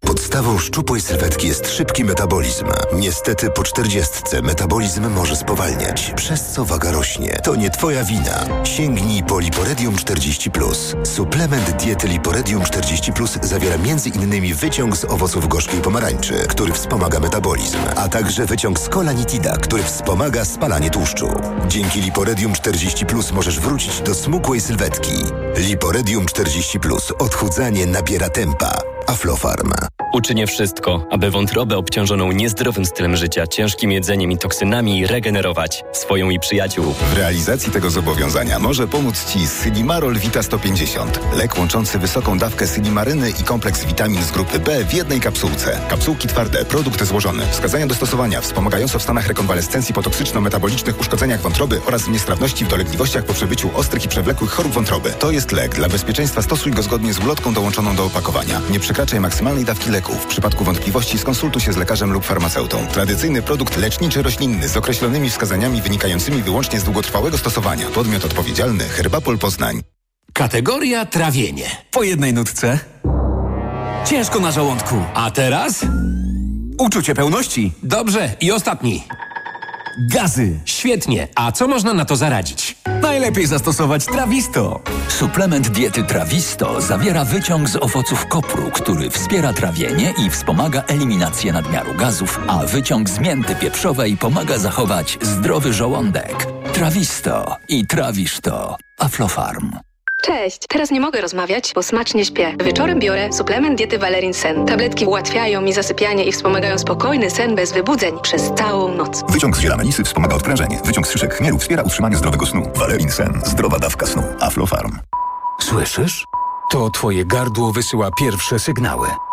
Podstawą szczupłej sylwetki jest szybki metabolizm. Niestety po czterdziestce metabolizm może spowalniać, przez co waga rośnie. To nie twoja wina. Sięgnij po Liporedium 40+. Suplement diety Liporedium 40+, zawiera m.in. wyciąg z owoców gorzkiej pomarańczy, który wspomaga metabolizm, a także wyciąg z kolanitida, który wspomaga spalanie tłuszczu. Dzięki Liporedium 40+, możesz wrócić do smukłej sylwetki. Liporedium 40+. Odchudzanie nabiera tempa. Aflofarm. Uczynię wszystko, aby wątrobę obciążoną niezdrowym stylem życia, ciężkim jedzeniem i toksynami regenerować swoją i przyjaciół. W realizacji tego zobowiązania może pomóc Ci Sylimarol Vita 150. Lek łączący wysoką dawkę sylimaryny i kompleks witamin z grupy B w jednej kapsułce. Kapsułki twarde, produkt złożony. Wskazania do stosowania wspomagające w stanach rekonwalescencji po toksyczno-metabolicznych uszkodzeniach wątroby oraz niestrawności w dolegliwościach po przebyciu ostrych i przewlekłych chorób wątroby. To jest lek. Dla bezpieczeństwa stosuj go zgodnie z ulotką dołączoną do opakowania. Nie przekraczaj maksymalnej dawki leku. W przypadku wątpliwości skonsultuj się z lekarzem lub farmaceutą. Tradycyjny produkt leczniczy roślinny z określonymi wskazaniami wynikającymi wyłącznie z długotrwałego stosowania. Podmiot odpowiedzialny Herbapol Poznań. Kategoria trawienie. Po jednej nutce. Ciężko na żołądku. A teraz? Uczucie pełności. Dobrze. I ostatni. Gazy. Świetnie. A co można na to zaradzić? Najlepiej zastosować Trawisto. Suplement diety Trawisto zawiera wyciąg z owoców kopru, który wspiera trawienie i wspomaga eliminację nadmiaru gazów, a wyciąg z mięty pieprzowej pomaga zachować zdrowy żołądek. Trawisto i trawisz to. Aflofarm. Cześć, teraz nie mogę rozmawiać, bo smacznie śpię. Wieczorem biorę suplement diety Valerin Sen. Tabletki ułatwiają mi zasypianie i wspomagają spokojny sen bez wybudzeń przez całą noc. Wyciąg z ziela melisy wspomaga odprężenie. Wyciąg z szyszek chmielu wspiera utrzymanie zdrowego snu. Valerin Sen. Zdrowa dawka snu. Aflofarm. Słyszysz? To twoje gardło wysyła pierwsze sygnały.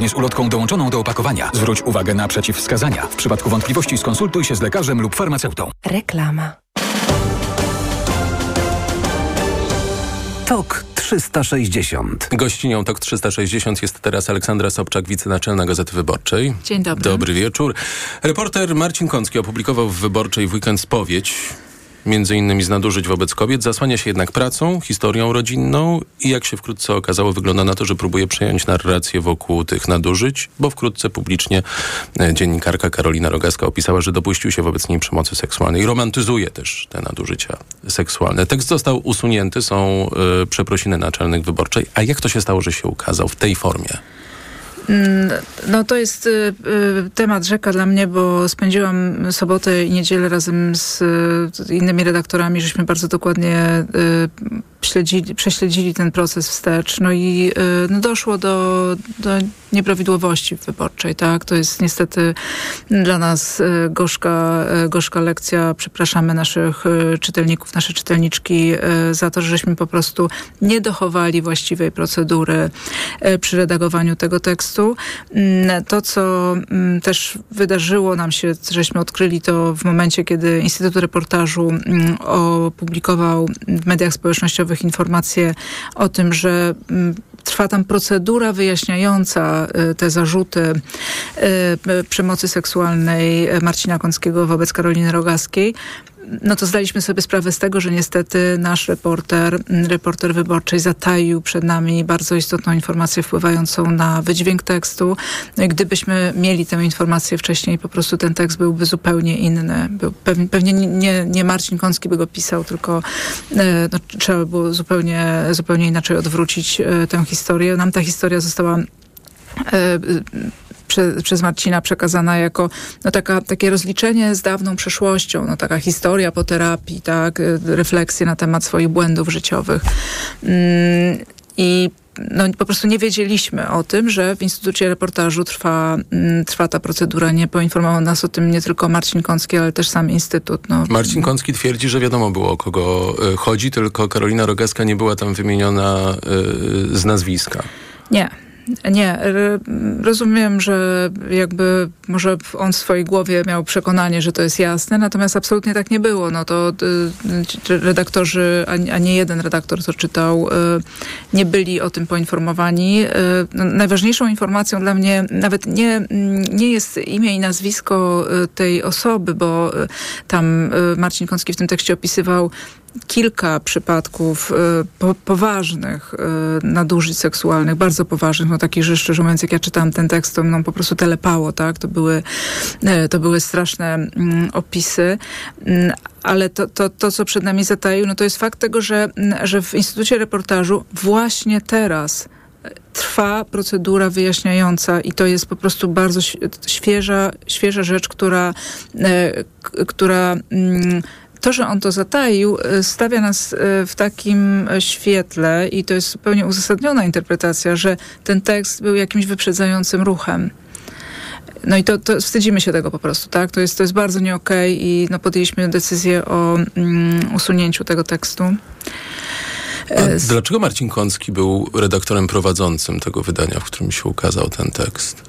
zgodnie z ulotką dołączoną do opakowania. Zwróć uwagę na przeciwwskazania. W przypadku wątpliwości skonsultuj się z lekarzem lub farmaceutą. Reklama. TOK 360. Gościnią TOK 360 jest teraz Aleksandra Sobczak, wicenaczelna Gazety Wyborczej. Dzień dobry. Dobry wieczór. Reporter Marcin Kącki opublikował w Wyborczej w weekend spowiedź między innymi z nadużyć wobec kobiet, zasłania się jednak pracą, historią rodzinną i jak się wkrótce okazało, wygląda na to, że próbuje przejąć narrację wokół tych nadużyć, bo wkrótce publicznie e, dziennikarka Karolina Rogaska opisała, że dopuścił się wobec niej przemocy seksualnej i romantyzuje też te nadużycia seksualne. Tekst został usunięty, są y, przeprosiny naczelnych wyborczej. A jak to się stało, że się ukazał w tej formie? Mm, no to jest y, y, temat rzeka dla mnie, bo spędziłam sobotę i niedzielę razem z y, innymi redaktorami, żeśmy bardzo dokładnie śledzili, prześledzili ten proces wstecz. No i no doszło do, do nieprawidłowości wyborczej. Tak? To jest niestety dla nas y, gorzka, y, gorzka lekcja. Przepraszamy naszych czytelników, nasze czytelniczki za to, żeśmy po prostu nie dochowali właściwej procedury przy redagowaniu tego tekstu. Mm, to, co mm, też wydarzyło nam się, żeśmy odkryli to w momencie, kiedy Instytut Reportażu mm, opublikował w mediach społecznościowych informacje o tym, że trwa tam procedura wyjaśniająca y, te zarzuty y, przemocy seksualnej Marcina Kąckiego wobec Karoliny Rogaskiej no to zdaliśmy sobie sprawę z tego, że niestety nasz reporter, reporter wyborczej zataił przed nami bardzo istotną informację wpływającą na wydźwięk tekstu. No gdybyśmy mieli tę informację wcześniej, po prostu ten tekst byłby zupełnie inny. Był, pewnie, nie, nie Marcin Kącki by go pisał, tylko e, no, trzeba było zupełnie, zupełnie inaczej odwrócić e, tę historię. Nam ta historia została e, prze, przez Marcina przekazana jako no, taka, takie rozliczenie z dawną przeszłością, no, taka historia po terapii, tak, refleksje na temat swoich błędów życiowych. Mm, I no, po prostu nie wiedzieliśmy o tym, że w Instytucie Reportażu trwa, mm, trwa ta procedura. Nie poinformował nas o tym nie tylko Marcin Kącki, ale też sam Instytut. No. Marcin Kącki twierdzi, że wiadomo było o kogo y, chodzi, tylko Karolina Rogaska nie była tam wymieniona y, z nazwiska. Nie, nie, rozumiem, że jakby może on w swojej głowie miał przekonanie, że to jest jasne, natomiast absolutnie tak nie było. No to y, redaktorzy, a nie jeden redaktor to czytał, y, nie byli o tym poinformowani. Y, no, najważniejszą informacją dla mnie nawet nie, nie jest imię i nazwisko tej osoby, bo tam Marcin Kącki w tym tekście opisywał kilka przypadków y, po, poważnych y, nadużyć seksualnych, bardzo poważnych, no takich, że szczerze mówiąc, jak ja czytałam ten tekst, to mną po prostu telepało, tak? To były, y, to były straszne mm, opisy. Mm, ale to, to, to, co przed nami zataił, no to jest fakt tego, że, mm, że w Instytucie Reportażu właśnie teraz trwa procedura wyjaśniająca i to jest po prostu bardzo świeża, świeża rzecz, która, która to, że on to zataił, y, stawia nas y, w takim świetle i to jest zupełnie uzasadniona interpretacja, że ten tekst był jakimś wyprzedzającym ruchem. No i to, to wstydzimy się tego po prostu, tak? To jest, to jest bardzo nie okay i no, podjęliśmy decyzję o mm, usunięciu tego tekstu. A dlaczego Marcin Kącki był redaktorem prowadzącym tego wydania, w którym się ukazał ten tekst?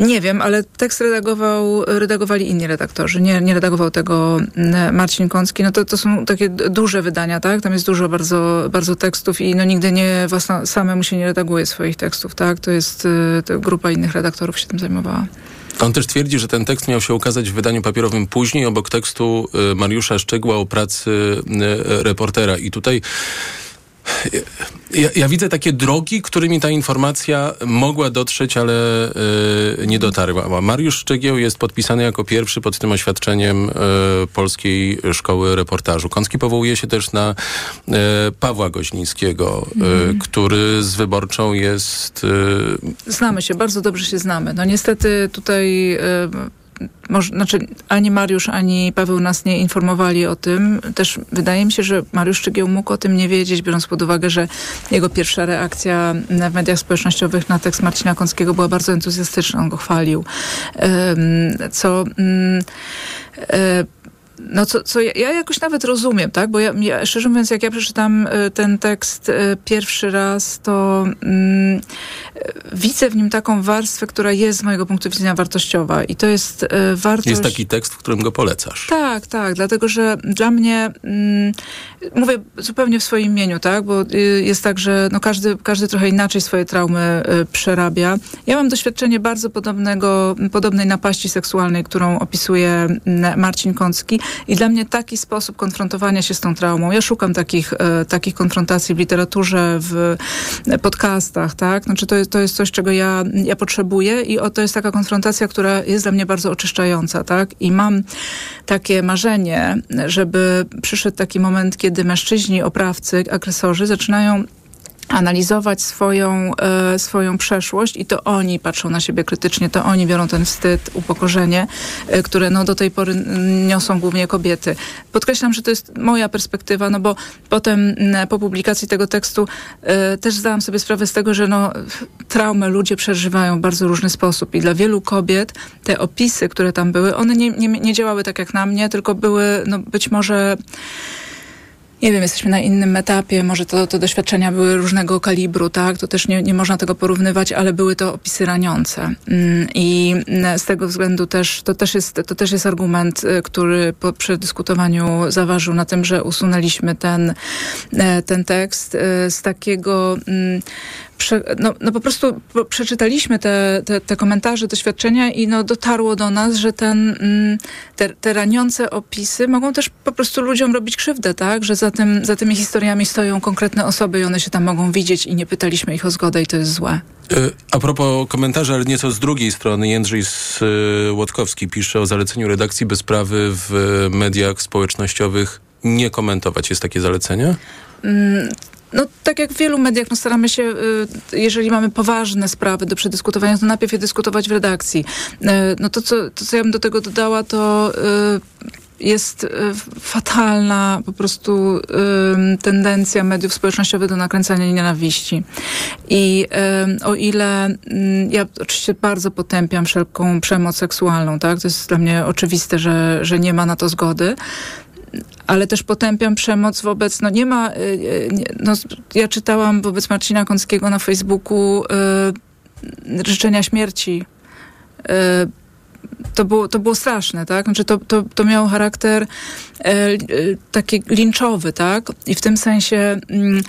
Nie wiem, ale tekst redagował, redagowali inni redaktorzy. Nie, nie redagował tego mm, Marcin Kącki. No to, to są takie duże wydania, tak? Tam jest dużo bardzo, bardzo tekstów i no nigdy nie własna, samemu się nie redaguje swoich tekstów, tak? To jest, y, to grupa innych redaktorów się tym zajmowała. On też twierdzi, że ten tekst miał się ukazać w wydaniu papierowym później, obok tekstu y, Mariusza Szczegła o pracy y, reportera. I tutaj ja, ja, widzę takie drogi, którymi ta informacja mogła dotrzeć, ale yy, nie dotarła. Mariusz Szczegieł jest podpisany jako pierwszy pod tym oświadczeniem yy, Polskiej Szkoły Reportażu. Kącki powołuje się też na yy, Pawła Goźnińskiego, mm. który z Wyborczą jest... Znamy się, bardzo dobrze się znamy. No niestety tutaj może, znaczy ani Mariusz, ani Paweł nas nie informowali o tym. Też wydaje mi się, że Mariusz Szczygieł mógł o tym nie wiedzieć, biorąc pod uwagę, że jego pierwsza reakcja w mediach społecznościowych na tekst Marcina Kąckiego była bardzo entuzjastyczna. On go chwalił. Co... No co, co ja, ja, jakoś nawet rozumiem, tak? Bo ja, ja, szczerze mówiąc, jak ja przeczytam y, ten tekst y, pierwszy raz, to mm, widzę w nim taką warstwę, która jest z mojego punktu widzenia wartościowa. I to jest wartość... Jest taki tekst, w którym go polecasz. Tak, tak. Dlatego, że dla mnie, mm, mówię zupełnie w swoim imieniu, tak? Bo jest tak, że no każdy, każdy trochę inaczej swoje traumy przerabia. Ja mam doświadczenie bardzo podobnego, podobnej napaści seksualnej, którą opisuje mm, Marcin Kącki i dla mnie taki sposób konfrontowania się z tą traumą, ja szukam takich, e, takich konfrontacji w literaturze, w podcastach, tak? Znaczy to jest, to jest coś, czego ja, ja potrzebuję i o, to jest taka konfrontacja, która jest dla mnie bardzo oczyszczająca, tak? I mam takie marzenie, żeby przyszedł taki moment, kiedy mężczyźni, oprawcy, agresorzy zaczynają analizować swoją, e, swoją przeszłość i to oni patrzą na siebie krytycznie, to oni biorą ten wstyd, upokorzenie, e, które no, do tej pory niosą głównie kobiety. Podkreślam, że to jest moja perspektywa, no bo potem po publikacji tego tekstu e, też zdałam sobie sprawę z tego, że no, traumę ludzie przeżywają w bardzo różny sposób i dla wielu kobiet te opisy, które tam były, one nie, nie, nie działały tak jak na mnie, tylko były no, być może nie wiem, jesteśmy na innym etapie, może to, to doświadczenia były różnego kalibru, tak? To też nie, nie można tego porównywać, ale były to opisy raniące. Mm, I z tego względu też, to też jest, to też jest argument, y, który po przedyskutowaniu zaważył na tym, że usunęliśmy ten, e, ten tekst y, z takiego mm, no, no po prostu przeczytaliśmy te, te, te, komentarze, doświadczenia i no dotarło do nas, że ten, mm, te, te raniące opisy mogą też po prostu ludziom robić krzywdę, tak? Że za, tym, za tymi historiami stoją konkretne osoby i one się tam mogą widzieć i nie pytaliśmy ich o zgodę i to jest złe. E, a propos komentarzy, ale nieco z drugiej strony, Jędrzej e, Łotkowski pisze o zaleceniu redakcji bezprawy w mediach społecznościowych nie komentować. Jest takie zalecenie? No, tak jak w wielu mediach, no staramy się, y, jeżeli mamy poważne sprawy do przedyskutowania, to najpierw je dyskutować w redakcji. Y, no to co, to, co ja bym do tego dodała, to y, jest fatalna po prostu tendencja mediów społecznościowych do nakręcania nienawiści. I o ile mm, ja oczywiście bardzo potępiam wszelką przemoc seksualną, tak? To jest dla mnie oczywiste, że, że nie ma na to zgody ale też potępiam przemoc wobec, no nie ma, y, y, no, ja czytałam wobec Marcina Kąckiego na Facebooku y, życzenia śmierci to było, to było straszne, tak? Znaczy to, to, to miało charakter e, e, taki linczowy, tak? I w tym sensie mm,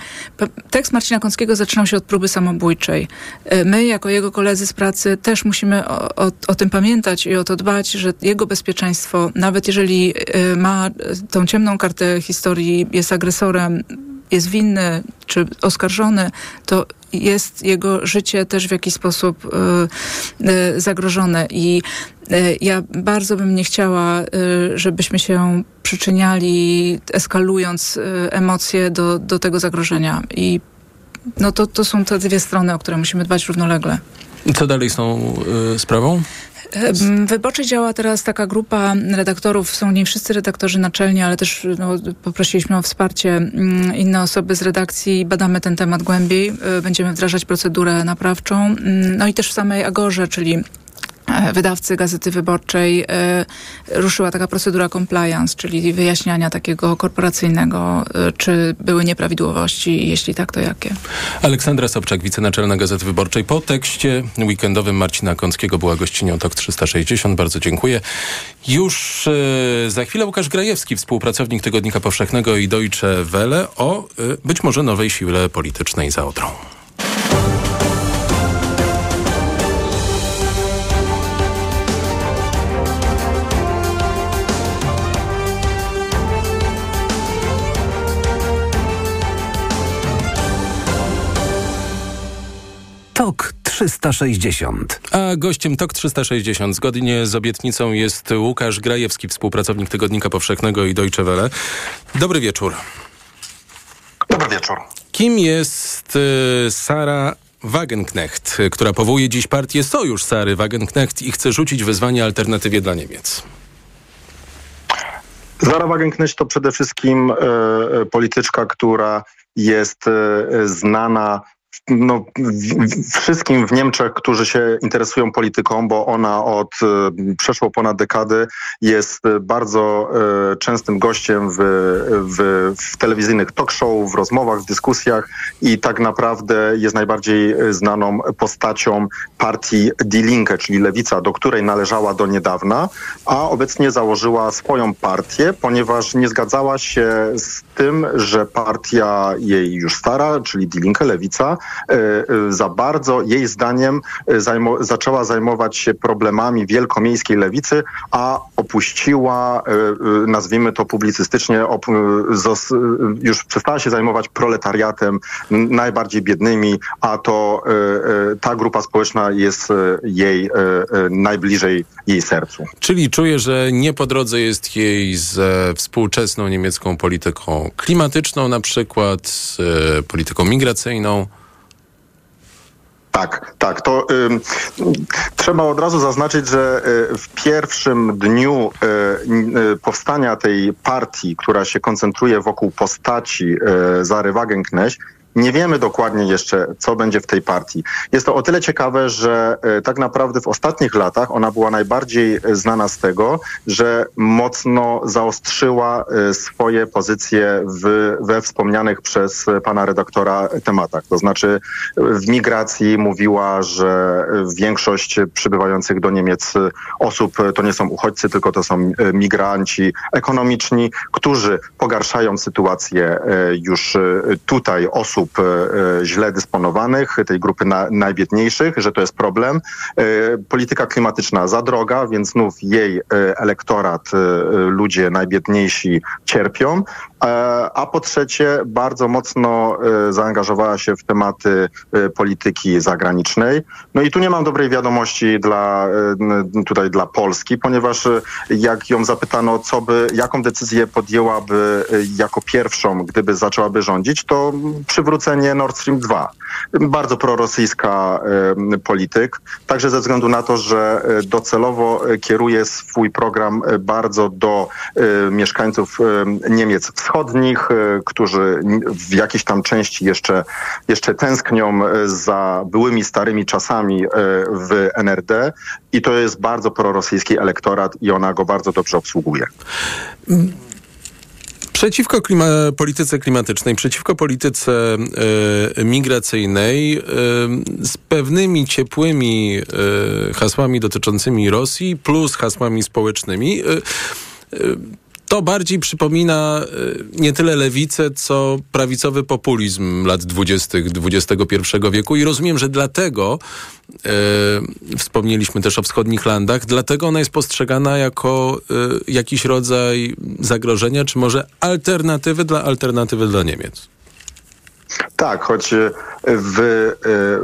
tekst Marcina Kąckiego zaczynał się od próby samobójczej. E, my, jako jego koledzy z pracy, też musimy o, o, o, tym pamiętać i o to dbać, że jego bezpieczeństwo, nawet jeżeli e, ma tą ciemną kartę historii, jest agresorem, jest winny czy oskarżony, to jest jego życie też w jakiś sposób y, y, zagrożone. I ja bardzo bym nie chciała, żebyśmy się przyczyniali, eskalując emocje do, do tego zagrożenia. I no to, to są te dwie strony, o które musimy dbać równolegle. Co dalej z tą sprawą? Wyborczy działa teraz taka grupa redaktorów, są nie wszyscy redaktorzy naczelni, ale też no, poprosiliśmy o wsparcie mm, inne osoby z redakcji. Badamy ten temat głębiej. Y, będziemy wdrażać procedurę naprawczą. Mm, no i też w samej Agorze, czyli E, wydawcy Gazety Wyborczej e, ruszyła taka procedura compliance, czyli wyjaśniania takiego korporacyjnego, e, czy były nieprawidłowości, jeśli tak, to jakie. Aleksandra Sobczak, wicenaczelna Gazety Wyborczej. Po tekście weekendowym Marcina Kąckiego była gościnią TOK 360. Bardzo dziękuję. Już za chwilę Łukasz Grajewski, współpracownik Tygodnika Powszechnego i Deutsche Welle o być może nowej siłę politycznej za Odrą. TOK 360. A gościem TOK 360 zgodnie z obietnicą jest Łukasz Grajewski, współpracownik Tygodnika Powszechnego i Deutsche Welle. Dobry wieczór. Dobry wieczór. Kim jest y, Sara Wagenknecht, która powołuje dziś partię Sojusz Sary Wagenknecht i chce rzucić wyzwanie alternatywie dla Niemiec? Sara Wagenknecht to przede wszystkim y, polityczka, która jest y, znana no, wszystkim w Niemczech, którzy się interesują polityką, bo ona od przeszło ponad dekady jest bardzo częstym gościem w, w, w telewizyjnych talk show, w rozmowach, w dyskusjach i tak naprawdę jest najbardziej znaną postacią partii Die Linke, czyli Lewica, do której należała do niedawna, a obecnie założyła swoją partię, ponieważ nie zgadzała się z tym, że partia jej już stara, czyli Die Linke, Lewica, e, e, za bardzo, jej zdaniem, e, zaczęła zajmować się problemami wielkomiejskiej lewicy, a opuściła, nazwijmy to publicystycznie, już przestała się zajmować proletariatem, najbardziej biednymi, a to ta grupa społeczna jest jej najbliżej jej sercu. Czyli czuje, że nie po drodze jest jej ze współczesną niemiecką polityką klimatyczną, na przykład z polityką migracyjną. Tak, tak. To y, trzeba od razu zaznaczyć, że y, w pierwszym dniu y, y powstania tej partii, która się koncentruje wokół postaci y, Zary Wagenknecht, nie wiemy dokładnie jeszcze, co będzie w tej partii. Jest to o tyle ciekawe, że e, tak naprawdę w ostatnich latach ona była najbardziej e, znana z tego, że mocno zaostrzyła e, swoje pozycje w, we wspomnianych przez pana redaktora tematach. To znaczy w migracji mówiła, że większość przybywających do Niemiec osób to nie są uchodźcy, tylko to są migranci ekonomiczni, którzy pogarszają sytuację już tutaj osób, osób e, źle dysponowanych, tej grupy na, najbiedniejszych, że to jest problem. E, polityka klimatyczna za droga, więc znów jej e, elektorat, ludzie najbiedniejsi cierpią. A po trzecie, bardzo mocno zaangażowała się w tematy polityki zagranicznej. No i tu nie mam dobrej wiadomości dla, tutaj dla Polski, ponieważ jak ją zapytano, co by, jaką decyzję podjęłaby jako pierwszą, gdyby zaczęłaby rządzić, to przywrócenie Nord Stream 2. Bardzo prorosyjska polityk, także ze względu na to, że e, docelowo e, kieruje swój program e, bardzo do mieszkańców Niemiec wschodnich, którzy w jakiejś tam części jeszcze, jeszcze tęsknią za byłymi starymi czasami w NRD i to jest bardzo prorosyjski elektorat i ona go bardzo dobrze obsługuje. Przeciwko klima polityce klimatycznej, przeciwko polityce y, migracyjnej y, z pewnymi ciepłymi y, hasłami dotyczącymi Rosji plus hasłami społecznymi to bardziej przypomina nie tyle lewicę, co prawicowy populizm lat 20. XXI wieku i rozumiem, że dlatego e, wspomnieliśmy też o wschodnich landach, dlatego ona jest postrzegana jako e, jakiś rodzaj zagrożenia, czy może alternatywy dla alternatywy dla Niemiec. Tak, choć e, w, e,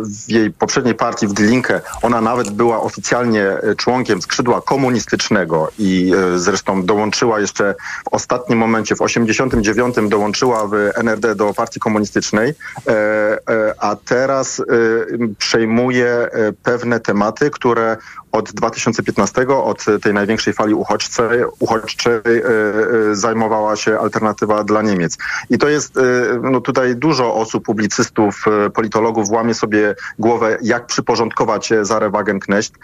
w, jej poprzedniej partii, w Linke, ona nawet była oficjalnie e, członkiem skrzydła komunistycznego i zresztą dołączyła jeszcze w ostatnim momencie, w 89 dołączyła w NRD do partii komunistycznej, a teraz przejmuje pewne tematy, które od 2015, od tej największej fali uchodźczej, uchodźczej e, e, zajmowała się alternatywa dla Niemiec. I to jest, e, no tutaj dużo osób, publicystów, politologów łamie sobie głowę, jak przyporządkować Zarę Wagenknecht.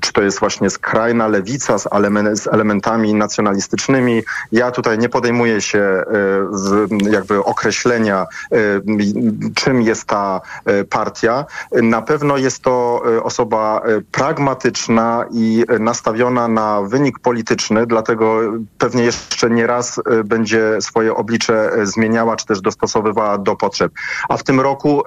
Czy to jest właśnie skrajna lewica z elementami nacjonalistycznymi. Ja tutaj nie podejmuję się jakby określenia, czym jest ta partia. Na pewno jest to osoba pragmatyczna i nastawiona na wynik polityczny, dlatego pewnie jeszcze nie raz e, będzie swoje oblicze e, zmieniała, czy też dostosowywała do potrzeb. A w tym roku,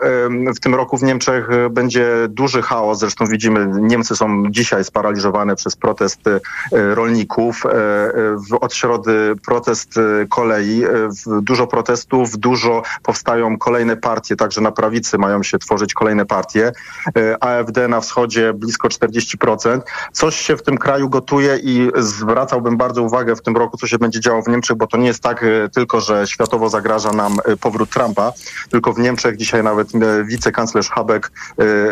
w tym roku w Niemczech e, będzie duży chaos. Zresztą widzimy, Niemcy są dzisiaj sparaliżowane przez protest rolników. Od środy protest kolei. Dużo protestów, dużo powstają kolejne partie, także na prawicy mają się tworzyć kolejne partie. AfD na wschodzie blisko 40 40%. Coś się w tym kraju gotuje i zwracałbym bardzo uwagę w tym roku, co się będzie działo w Niemczech, bo to nie jest tak e, tylko, że światowo zagraża nam e, powrót Trumpa, tylko w Niemczech dzisiaj nawet e, wicekanclerz Habeck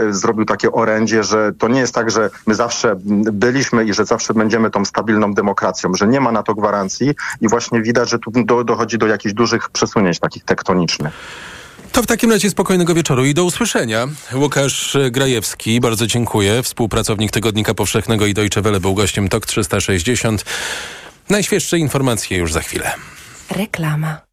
zrobił takie orędzie, że to nie jest tak, że my zawsze byliśmy i że zawsze będziemy tą stabilną demokracją, że nie ma na to gwarancji i właśnie widać, że tu do, dochodzi do jakichś dużych przesunięć takich tektonicznych. To w takim razie spokojnego wieczoru i do usłyszenia. Łukasz Grajewski, bardzo dziękuję. Współpracownik Tygodnika Powszechnego i Deutsche Welle był gościem TOK 360. Najświeższe informacje już za chwilę. Reklama.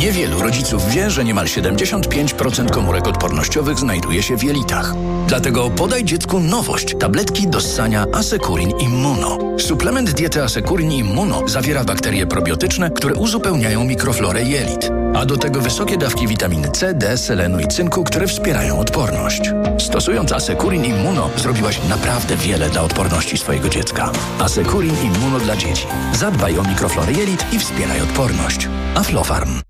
Niewielu rodziców wie, że niemal 75% komórek odpornościowych znajduje się w jelitach. Dlatego podaj dziecku nowość. Tabletki do ssania Asekurin Immuno. Suplement diety Asekurin Immuno zawiera bakterie probiotyczne, które uzupełniają mikroflorę jelit. A do tego wysokie dawki witaminy C, D, selenu i cynku, które wspierają odporność. Stosując Asekurin Immuno zrobiłaś naprawdę wiele dla odporności swojego dziecka. Asekurin Immuno dla dzieci. Zadbaj o mikroflorę jelit i wspieraj odporność. Aflofarm.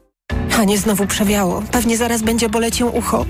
Hanie znowu przewiało. Pewnie zaraz będzie boleć ucho.